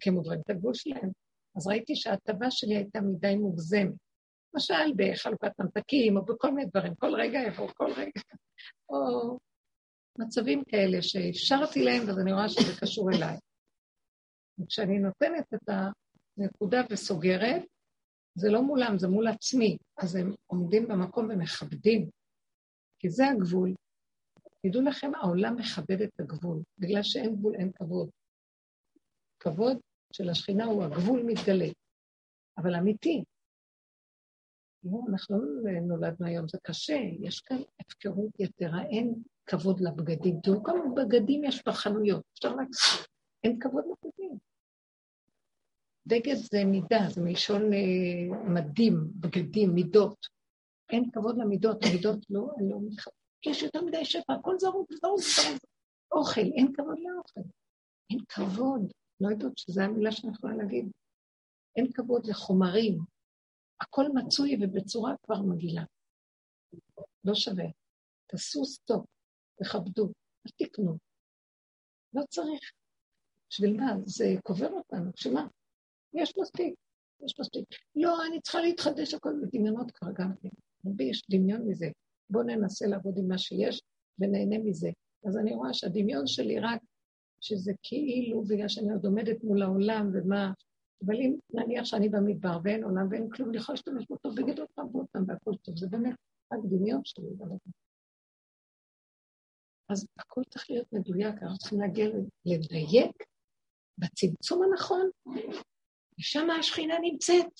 כי הם עוברים את הגבול שלהם. אז ראיתי שההטבה שלי הייתה מדי מוגזמת. למשל בחלוקת ממתקים, או בכל מיני דברים, כל רגע יבוא, כל רגע. או מצבים כאלה שאפשרתי להם, אז אני רואה שזה קשור אליי. וכשאני נותנת את הנקודה וסוגרת, זה לא מולם, זה מול עצמי. אז הם עומדים במקום ומכבדים, כי זה הגבול. תדעו לכם, העולם מכבד את הגבול. בגלל שאין גבול, אין כבוד. כבוד של השכינה הוא הגבול מתגלה, אבל אמיתי. לא, אנחנו לא נולדנו היום, זה קשה, יש כאן הפקרות יתרה, אין כבוד לבגדים. תראו כמה בגדים יש בחנויות, אפשר להגיד, אין כבוד לבגדים. בגד זה מידה, זה מלשון אה, מדים, בגדים, מידות. אין כבוד למידות, המידות לא, לא מתחברות. יש יותר מדי שפע, הכל זרוק, זרוק, זרוק. אוכל, אין כבוד לאוכל. אין כבוד. לא יודעת שזו המילה שאני יכולה להגיד. אין כבוד לחומרים. הכל מצוי ובצורה כבר מגעילה. לא שווה. תעשו סטופ, תכבדו, אל תקנו. לא צריך. בשביל מה? זה קובר אותנו, בשביל מה? יש מספיק, יש מספיק. לא, אני צריכה להתחדש הכל בדמיונות כבר גם כן. יש דמיון מזה. בואו ננסה לעבוד עם מה שיש ונהנה מזה. אז אני רואה שהדמיון שלי רק שזה כאילו בגלל שאני עוד עומדת מול העולם ומה... אבל אם נניח שאני במדבר ואין עולם ואין כלום, אני יכולה להשתמש באותו בגד עוד פעם ועוד פעם והכל טוב. זה באמת רק דמיון שלי. אז הכל צריך להיות מדויק, אנחנו צריכים להגיע לדייק בצמצום הנכון, ושם השכינה נמצאת.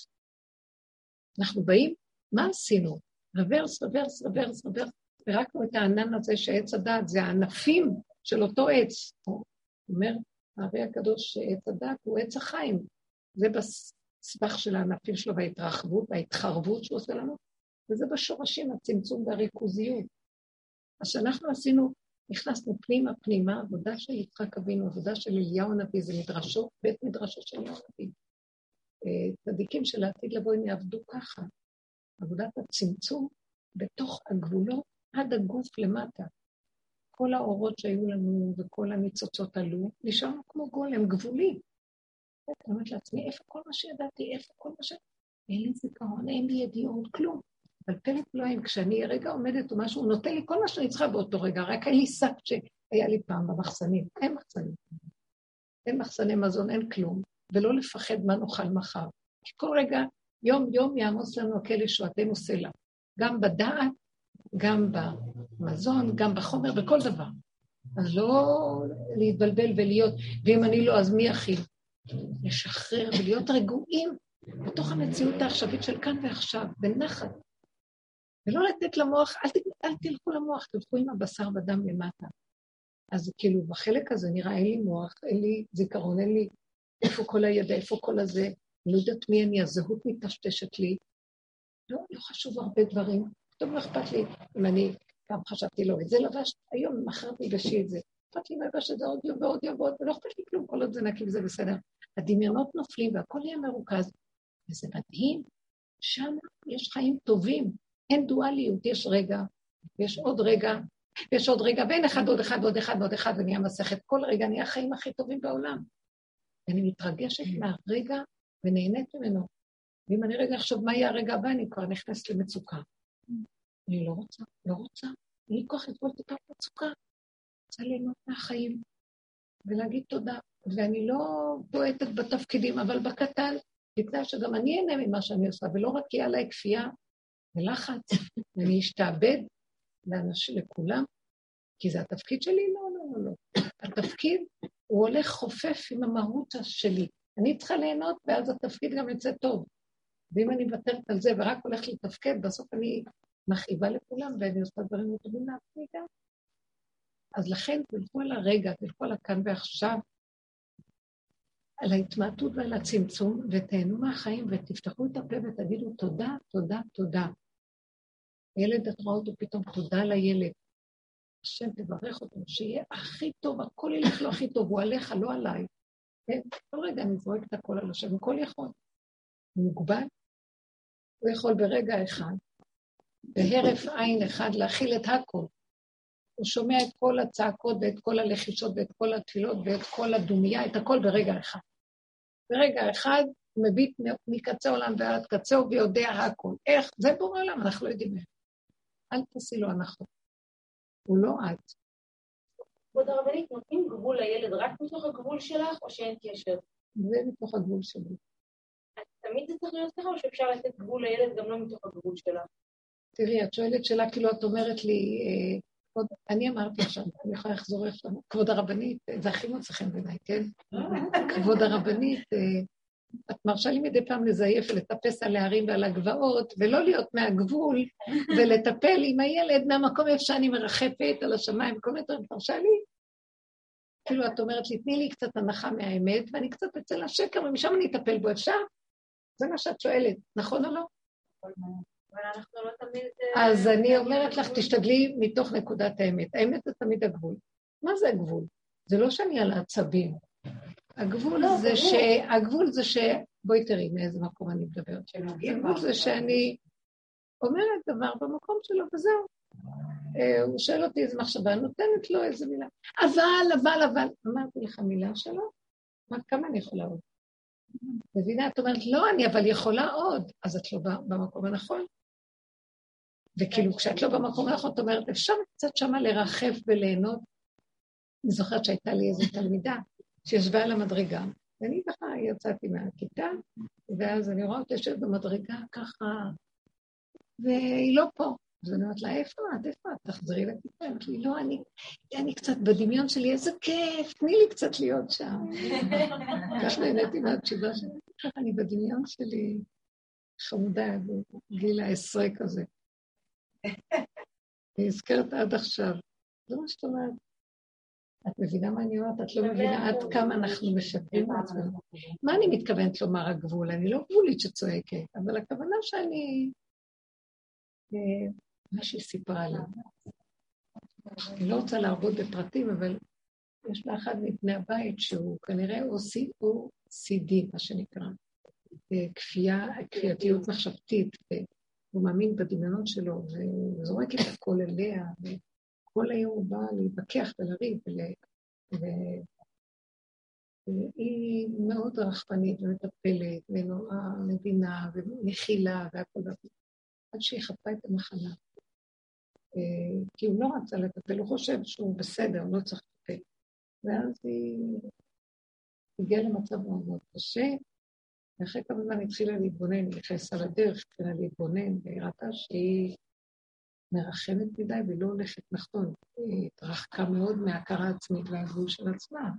אנחנו באים, מה עשינו? רוורס, רוורס, רוורס, רוורס, פירקנו את הענן הזה שעץ הדת, זה הענפים של אותו עץ. הוא אומר, הארי הקדוש שעץ הדת הוא עץ החיים. זה בסבך של הענפים שלו וההתרחבות, וההתחרבות שהוא עושה לנו, וזה בשורשים, הצמצום והריכוזיות. אז כשאנחנו עשינו, נכנסנו פנימה פנימה, עבודה של יצחק אבינו, עבודה של אליהו הנביא, זה מדרשו, בית מדרשו של אליהו הנביא. אה, צדיקים של העתיד לבוא, הם יעבדו ככה. עבודת הצמצום בתוך הגבולות עד הגוף למטה. כל האורות שהיו לנו וכל הניצוצות עלו, נשארנו כמו גולם, גבולי. אני אומרת לעצמי, איפה כל מה שידעתי, איפה כל מה ש... אין לי זיכרון, אין לי ידיעות, כלום. אבל פלט פלואים, כשאני רגע עומדת או משהו, הוא נותן לי כל מה שאני צריכה באותו רגע, רק אין לי שק שהיה לי פעם במחסנים. אין מחסנים. אין מחסני מזון, אין כלום. ולא לפחד מה נאכל מחר. כי כל רגע יום-יום יעמוס לנו הכלא שועתנו סלע, גם בדעת, גם במזון, גם בחומר, בכל דבר. אז לא להתבלבל ולהיות, ואם אני לא, אז מי יכיל? לשחרר ולהיות רגועים בתוך המציאות העכשווית של כאן ועכשיו, בנחת. ולא לתת למוח, אל, ת, אל תלכו למוח, תלכו עם הבשר ודם למטה. אז כאילו, בחלק הזה נראה, אין לי מוח, אין לי זיכרון, אין לי איפה כל הידע, איפה כל הזה, לא יודעת מי אני, הזהות מטשטשת לי. לא, לא חשוב הרבה דברים. פתאום לא אכפת לי אם אני, פעם חשבתי, לא, את זה לבש, היום מחר תלבשי את זה. אכפת לי אם לבש את זה עוד יום ועוד יום ועוד, ולא אכפת לי כלום, כל עוד זה נקי וזה בסדר. הדמיונות נופלים והכל יהיה מרוכז, וזה מדהים. שם יש חיים טובים, אין דואליות, יש רגע, ויש עוד רגע, ויש עוד רגע, ואין אחד עוד אחד ועוד אחד ועוד אחד, ונהיה מסכת. כל רגע נהיה החיים הכי טובים בעולם. ואני מתרגשת מהרגע ונהנית ממנו. ואם אני רגע אחשוב מה יהיה הרגע הבא, אני כבר נכנסת למצוקה. אני לא רוצה, לא רוצה, אין לי כוח לטבול טיפה מצוקה. רוצה ליהנות מהחיים ולהגיד תודה. ואני לא בועטת בתפקידים, אבל בקטן, בתנאי שגם אני אהנה ממה שאני עושה, ולא רק יהיה עליי כפייה ולחץ, [laughs] ואני אשתעבד לאנשים, לכולם, כי זה התפקיד שלי? לא, לא, לא, לא. התפקיד, הוא הולך חופף עם המהות שלי. אני צריכה ליהנות, ואז התפקיד גם יוצא טוב. ואם אני מוותרת על זה ורק הולכת לתפקד, בסוף אני מכאיבה לכולם, ואני עושה דברים לא טובים לעצמי גם. אז לכן תלכו על הרגע, תלכו על הכאן ועכשיו, על ההתמעטות ועל הצמצום, ותהנו מהחיים ותפתחו את הפה ותגידו תודה, תודה, תודה. ילד, את רואה אותו פתאום, תודה לילד. השם תברך אותו, שיהיה הכי טוב, הכל ילך לו הכי טוב, הוא עליך, לא עליי. כן? כל רגע אני זורקת הכל על השם, הכל יכול. הוא מוגבל, הוא יכול ברגע אחד בהרף עין אחד להכיל את הכל. הוא שומע את כל הצעקות ואת כל הלחישות ואת כל התפילות ואת כל הדומייה, את הכל ברגע אחד. ברגע אחד הוא מביט מקצה עולם ועד קצהו ויודע הכל. איך? זה בורא עולם, אנחנו לא יודעים איך. אל תעשי לו הנחות. הוא לא את. כבוד הרבנית, נותנים גבול לילד רק מתוך הגבול שלך, או שאין קשר? זה מתוך הגבול שלי. תמיד זה צריך להיות ככה, או שאפשר לתת גבול לילד גם לא מתוך הגבול שלך? תראי, את שואלת שאלה כאילו את אומרת לי, אה, כבוד, אני אמרתי עכשיו, אני יכולה לחזור עכשיו, כבוד הרבנית, זה הכי מוצא חן בעיניי, כן? כבוד הרבנית, אה, את מרשה לי מדי פעם לזייף ולטפס על ההרים ועל הגבעות, ולא להיות מהגבול, ולטפל עם הילד מהמקום איפה שאני מרחפת על השמיים, וכל מיני דברים, מרשה לי? כאילו, את אומרת לי, תני לי קצת הנחה מהאמת, ואני קצת אצא לשקר, ומשם אני אטפל בו, אפשר? זה מה שאת שואלת, נכון או לא? לא תמיד... אה, אז אני אומרת לך, תשתדלי מתוך נקודת האמת. האמת זה תמיד הגבול. מה זה הגבול? זה לא שאני על העצבים. הגבול לא, זה ש... הגבול זה ש... בואי תראי מאיזה מקום אני מדברת. הגבול זה שאני אומרת דבר במקום שלו, וזהו. אה, הוא שואל אותי איזה מחשבה, נותנת לו איזה מילה. אבל, אבל, אבל, אמרתי לך מילה שלו, מה, כמה אני יכולה עוד? מבינה? את אומרת, לא, אני אבל יכולה עוד, אז את לא במקום הנכון. וכאילו, כשאת לא במקום הנכון, את אומרת, אפשר קצת שמה לרחף וליהנות. אני זוכרת שהייתה לי איזו תלמידה שישבה על המדרגה, ואני ככה יצאתי מהכיתה, ואז אני רואה אותה יושבת במדרגה ככה, והיא לא פה. אז אני אומרת לה, איפה את? איפה את? תחזרי לכיתה. אמרת לי, לא, אני, אני קצת בדמיון שלי, איזה כיף, תני לי קצת להיות שם. כך נהניתי מהתשובה שלי, ככה אני בדמיון שלי חמודה, בגיל העשרה כזה. אני נזכרת עד עכשיו. זה מה שאת אומרת. את מבינה מה אני אומרת? את לא מבינה עד כמה אנחנו משקרים בעצמנו. מה אני מתכוונת לומר הגבול? אני לא גבולית שצועקת, אבל הכוונה שאני... אה, מה שהיא סיפרה לי. אני לא רוצה להרבות בפרטים, אבל יש לה אחד מבני הבית שהוא כנראה OCD, מה שנקרא, כפייה, כפייתיות מחשבתית, והוא מאמין בדמיונות שלו, והוא זורק את הכל אליה, וכל היום הוא בא להתווכח ולריב, והיא מאוד רחפנית ומטפלת, ונורא מבינה, ומכילה, והכל, עד שהיא חטפה את המחלה. אה, כי הוא לא רצה לטפל, הוא חושב שהוא בסדר, לא צריך לטפל. ואז היא הגיעה למצב מאוד קשה, ואחרי כמה זמן התחילה להתבונן, נכנסה לדרך, התחילה להתבונן, והיא ראתה שהיא מרחמת מדי ולא הולכת נכון. היא התרחקה מאוד מההכרה העצמית והגבול של עצמה.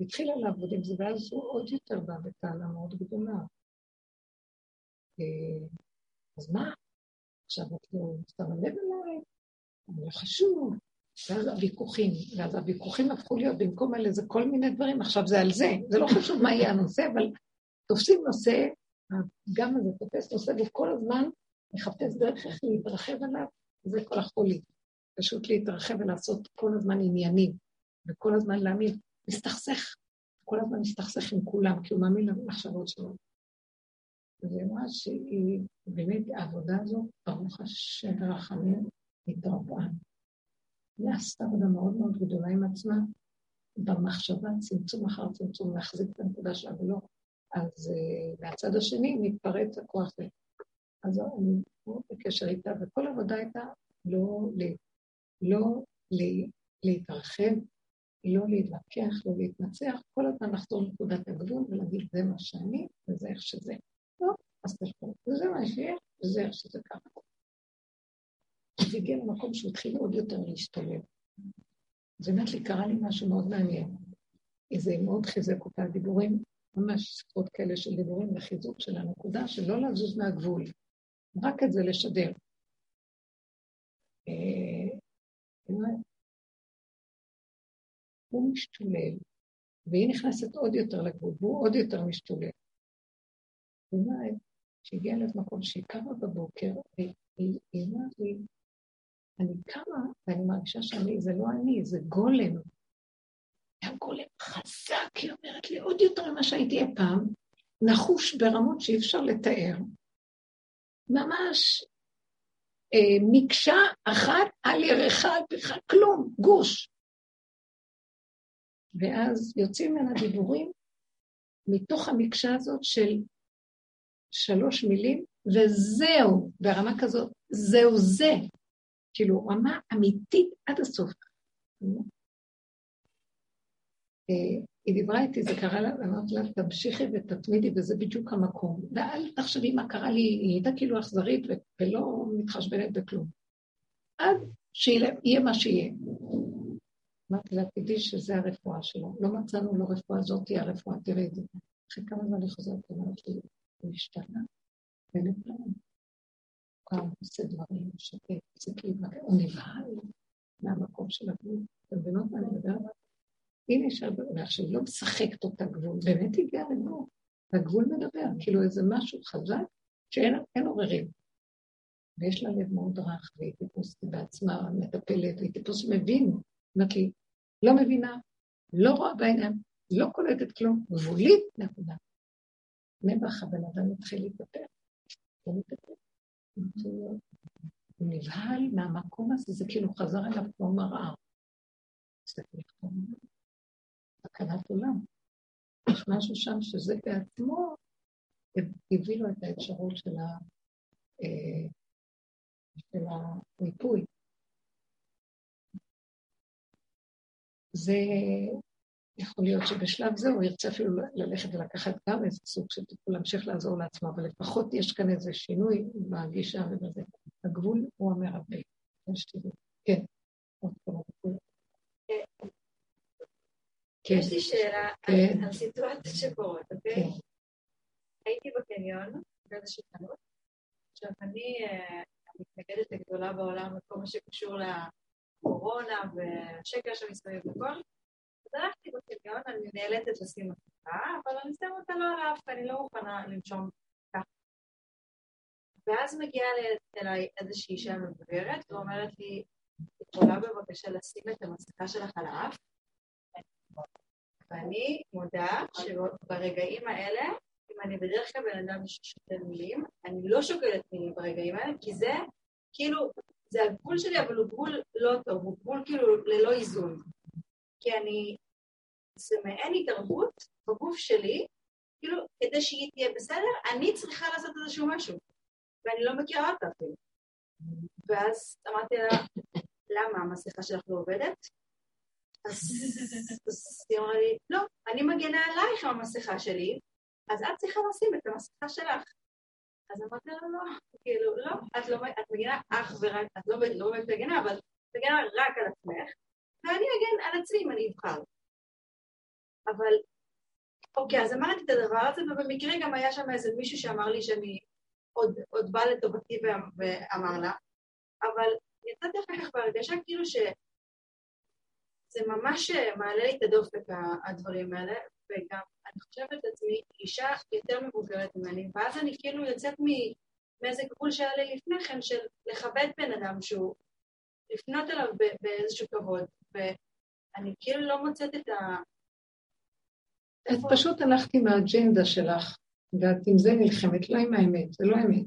התחילה לעבוד עם זה, ואז הוא עוד יותר בא בטענה מאוד גדולה. אה, אז מה? עכשיו את לא שמה לב אליי, לא חשוב. ואז הוויכוחים, ואז הוויכוחים הפכו להיות במקום על איזה כל מיני דברים, עכשיו זה על זה, זה לא חשוב מה יהיה הנושא, אבל תופסים נושא, גם הזה תופס נושא, וכל הזמן מחפש דרך איך להתרחב עליו, זה כל החולי. פשוט להתרחב ולעשות כל הזמן עניינים, וכל הזמן להאמין, מסתכסך, כל הזמן מסתכסך עם כולם, כי הוא מאמין למחשבות שלו. והיא אמרה שהיא, באמת העבודה הזו, ברוך השם ורחמים, התרפאה. היא עשתה עבודה מאוד מאוד גדולה עם עצמה, במחשבה, צמצום אחר צמצום, להחזיק את הנקודה שלה ולא. אז uh, מהצד השני מתפרץ הכוח הזה. אז אני מאוד בקשר איתה, וכל עבודה הייתה לא, לא להתרחב, לא להתווכח, לא להתנצח, כל הזמן לחזור לנקודת הגבול ולהגיד, זה מה שאני וזה איך שזה. לא, אז תשמעו, וזה מה שיש, וזה איך שזה ככה. זה הגיע למקום שהוא התחיל עוד יותר להשתלב. זה באמת לי, קרה לי משהו מאוד מעניין. זה מאוד חיזק אותה, דיבורים, ממש שיחות כאלה של דיבורים לחיזוק של הנקודה של לא לזוז מהגבול, רק את זה לשדר. אה, הוא משתולל, והיא נכנסת עוד יותר לגבול, והוא עוד יותר משתולל. אולי שהגיעה מקום שהיא קמה בבוקר, והיא אמרת לי, אני קמה ואני מרגישה שאני, זה לא אני, זה גולם. היה גולם חזק, היא אומרת לי, עוד יותר ממה שהייתי אי פעם, נחוש ברמות שאי אפשר לתאר. ממש אה, מקשה אחת על ירך, על פך, כלום, גוש. ואז יוצאים ממנה דיבורים מתוך המקשה הזאת של שלוש מילים, וזהו, ברמה כזאת, זהו זה. כאילו, רמה אמיתית עד הסוף. אה, היא דיברה איתי, זה קרה לה, אמרתי לה, תמשיכי ותתמידי, וזה בדיוק המקום. ואל תחשבי מה קרה לי, היא הייתה כאילו אכזרית ולא מתחשבנת בכלום. עד שיהיה מה שיהיה. אמרתי לה, תדעי שזה הרפואה שלו. לא מצאנו לו רפואה, זאת תהיה הרפואה, תראי את זה. אחרי כמה זמן אני חוזרת, אמרתי, הוא השתנה, באמת לא. פעם עושה דברים, שותק, זה כאילו, הוא נבהל מהמקום של הגבול. אתם מבינות מה אני מדברת? הנה ועכשיו לא משחקת אותה גבול, באמת הגיע לגבול. והגבול מדבר, כאילו איזה משהו חזק שאין עוררים. ויש לה לב מאוד רך, והיא טיפוס בעצמה מטפלת, והיא טיפוס מבין. אומרת לי, לא מבינה, לא רואה בעיניים, לא קולטת כלום, גבולית, נקודה. נעבך הבן אדם מתחיל להתפתח. הוא מתפתח. הוא נבהל מהמקום הזה, זה כאילו חזר אליו כמו מראה. סכנת עולם. יש משהו שם שזה בעצמו הביא לו את האפשרות של, ה, אה, של המיפוי. זה יכול להיות שבשלב זה הוא ירצה אפילו ללכת ולקחת גם איזה סוג של טיפול, להמשיך לעזור לעצמו, אבל לפחות יש כאן איזה שינוי בגישה ובזה. הגבול הוא המרבה. כן, עוד כמה דקות. כן. יש לי שאלה כן. על סיטואציות שקורות, אוקיי? כן. הייתי בקניון, באיזושהי חנות, עכשיו אני אה, המתנגדת הגדולה בעולם בכל מה שקשור לקורונה והשקר שמסביב וכל, אז הלכתי בקניון, אני נאלצת לשים מסכה, אבל אני שם אותה לא על האף, אני לא מוכנה לנשום ככה. ואז מגיעה אליי איזושהי אישה מבוגרת ואומרת לי, יכולה בבקשה לשים את המסכה שלך על האף? ואני מודה שברגעים האלה, אם אני בדרך כלל בן אדם ששותל מילים, אני לא שוקלת מילים ברגעים האלה, כי זה כאילו, זה הגבול שלי, אבל הוא גבול לא טוב, הוא גבול כאילו ללא איזון. כי אני, זה מעין התערבות בגוף שלי, כאילו, כדי שהיא תהיה בסדר, אני צריכה לעשות איזשהו משהו, ואני לא מכירה אותה אפילו. ואז אמרתי לה, למה המסכה שלך לא עובדת? אז היא אמרה לי, לא, אני מגנה עלייך עם המסכה שלי, אז את צריכה לשים את המסכה שלך. אז אמרתי לה, לא, כאילו, לא, את לא, את מגנה אך ורק, את לא, לא באמת מגנה, אבל מגנה רק על עצמך, ואני אגן על עצמי אם אני אבחר. אבל, אוקיי, אז אמרתי את הדבר הזה, ובמקרה גם היה שם איזה מישהו שאמר לי שאני עוד, עוד בא לטובתי ואמר לה, אבל יצאתי אחר כך בהרגשה כאילו ש... זה ממש אה, מעלה לי את הדופק, הדברים האלה, וגם אני חושבת לעצמי, אישה יותר מבוגרת ממני, ואז אני כאילו יוצאת מאיזה גבול שהיה לי לפני כן, של לכבד בן אדם שהוא, לפנות אליו באיזשהו כבוד, ואני כאילו לא מוצאת את ה... את פשוט הלכת עם האג'נדה שלך, ואת עם זה נלחמת, לא עם האמת, זה לא אמת.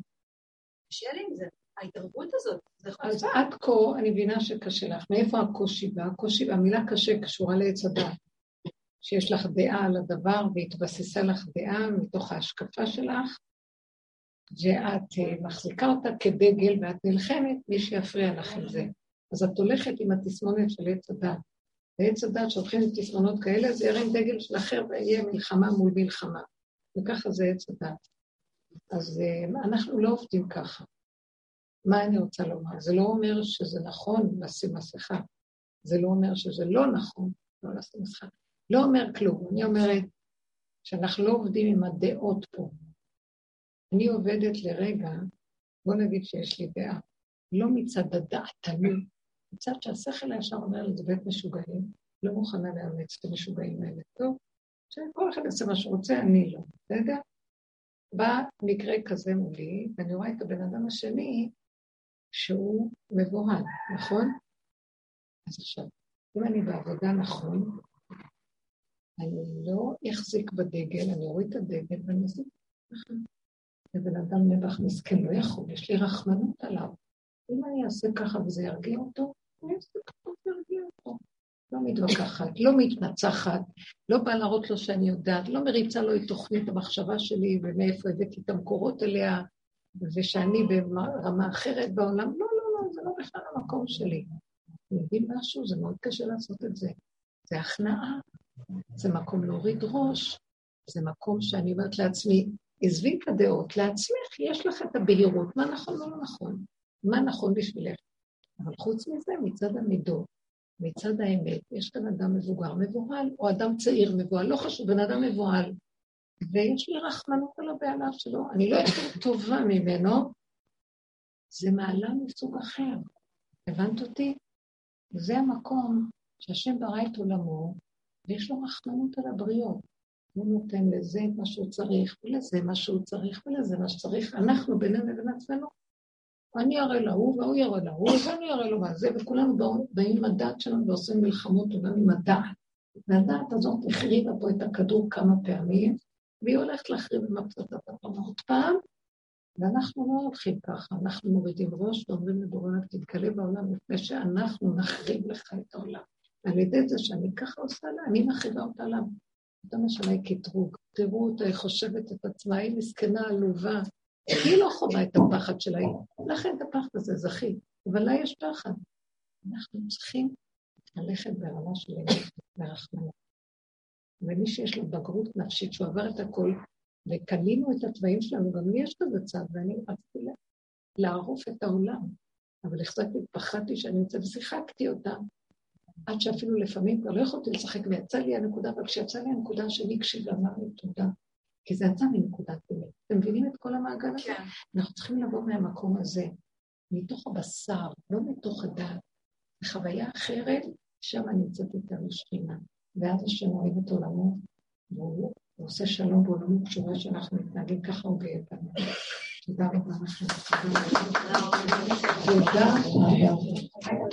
קשה לי עם זה. ההתערבות הזאת, זה חוצפה. אז עד כה אני מבינה שקשה לך. מאיפה הקושי בא? הקושי, המילה קשה קשורה לעץ הדעת. שיש לך דעה על הדבר והתבססה לך דעה מתוך ההשקפה שלך, ואת אה, מחזיקה אותה כדגל ואת נלחמת, מי שיפריע לך עם זה. אז את הולכת עם התסמונת של עץ הדת. ועץ הדת שהולכים עם תסמונות כאלה, זה ירים דגל של אחר ויהיה מלחמה מול מלחמה. וככה זה עץ הדת. אז אה, אנחנו לא עובדים ככה. מה אני רוצה לומר? זה לא אומר שזה נכון לשים מסכה. זה לא אומר שזה לא נכון לא לשים מסכה. לא אומר כלום. אני אומרת שאנחנו לא עובדים עם הדעות פה. אני עובדת לרגע, בוא נגיד שיש לי דעה, לא מצד הדעתני, מצד שהשכל הישר אומר לי, זה בית משוגעים, לא מוכנה לאמץ את המשוגעים האלה. טוב, שכל אחד יעשה מה שרוצה, אני לא, בסדר? בא מקרה כזה מולי, ואני רואה את הבן אדם השני, שהוא מבוהל, נכון? אז עכשיו, אם אני בעבודה נכון, אני לא אחזיק בדגל, אני אוריד את הדגל ואני אזיק נכון. זה בן אדם נבח מסכן, לא יכול, יש לי רחמנות עליו. אם אני אעשה ככה וזה ירגיע אותו, אני אעשה ככה וזה ירגיע אותו. לא מתווכחת, לא מתנצחת, לא באה להראות לו שאני יודעת, לא מריצה לו את תוכנית המחשבה שלי ומאיפה הבאתי את המקורות אליה, ושאני ברמה אחרת בעולם. לא, לא, לא, זה לא בכלל המקום שלי. אני מבין משהו? זה מאוד קשה לעשות את זה. זה הכנעה, זה מקום להוריד ראש, זה מקום שאני אומרת לעצמי, עזבי את הדעות, לעצמך יש לך את הבהירות, מה נכון ומה לא נכון, מה נכון בשבילך. אבל חוץ מזה, מצד המידות, מצד האמת, יש כאן אדם מבוגר מבוהל, או אדם צעיר מבוהל, לא חשוב, בן אדם מבוהל. ויש לי רחמנות על הבעלה שלו, אני לא יותר טובה ממנו, זה מעלה מסוג אחר. הבנת אותי? זה המקום שהשם ברא את עולמו, ויש לו רחמנות על הבריות. הוא נותן לזה את מה שהוא צריך, ולזה מה שהוא צריך, ולזה מה שצריך. אנחנו בינינו לבין עצמנו, אני אראה להוא, והוא יראה להוא, ואני אראה לו מה זה, וכולנו באים עם הדעת שלנו ועושים מלחמות וגם עם הדעת. והדעת הזאת החריבה פה את הכדור כמה פעמים, והיא הולכת להחריב עם הפצצת עוד פעם, ואנחנו לא הולכים ככה, אנחנו מורידים ראש ואומרים לבורא תתגלה בעולם לפני שאנחנו נחריב לך את העולם. על ידי זה שאני ככה עושה לה, אני מחריבה אותה לה. אתה משנה קטרוג. תראו אותה, היא חושבת את עצמה, היא מסכנה, עלובה. היא לא חווה את הפחד שלה, לכן את הפחד הזה זכית, אבל לה יש פחד. אנחנו צריכים ללכת ברמה של אמת ורחמנות. ומי שיש לו בגרות נפשית, שהוא עבר את הכל, וקלינו את התוואים שלנו, גם לי יש כזה צד, ואני רציתי לערוף את העולם. אבל החזקתי, פחדתי שאני נמצאת, ושיחקתי אותה, עד שאפילו לפעמים כבר לא יכולתי לשחק, ויצא לי הנקודה, אבל כשיצא לי הנקודה שלי, כשגמר לי תודה. כי זה יצא מנקודת אמת. אתם מבינים את כל המעגל הזה? כן. אנחנו צריכים לבוא מהמקום הזה, מתוך הבשר, לא מתוך הדעת. בחוויה אחרת, שם נמצאת איתנו שכינה. ואז השם אוהב את עולמו, והוא עושה שלום בעולמו כשהוא רואה שאנחנו מתנהגים ככה הוא גאה בנו. תודה רבה לכם. תודה רבה.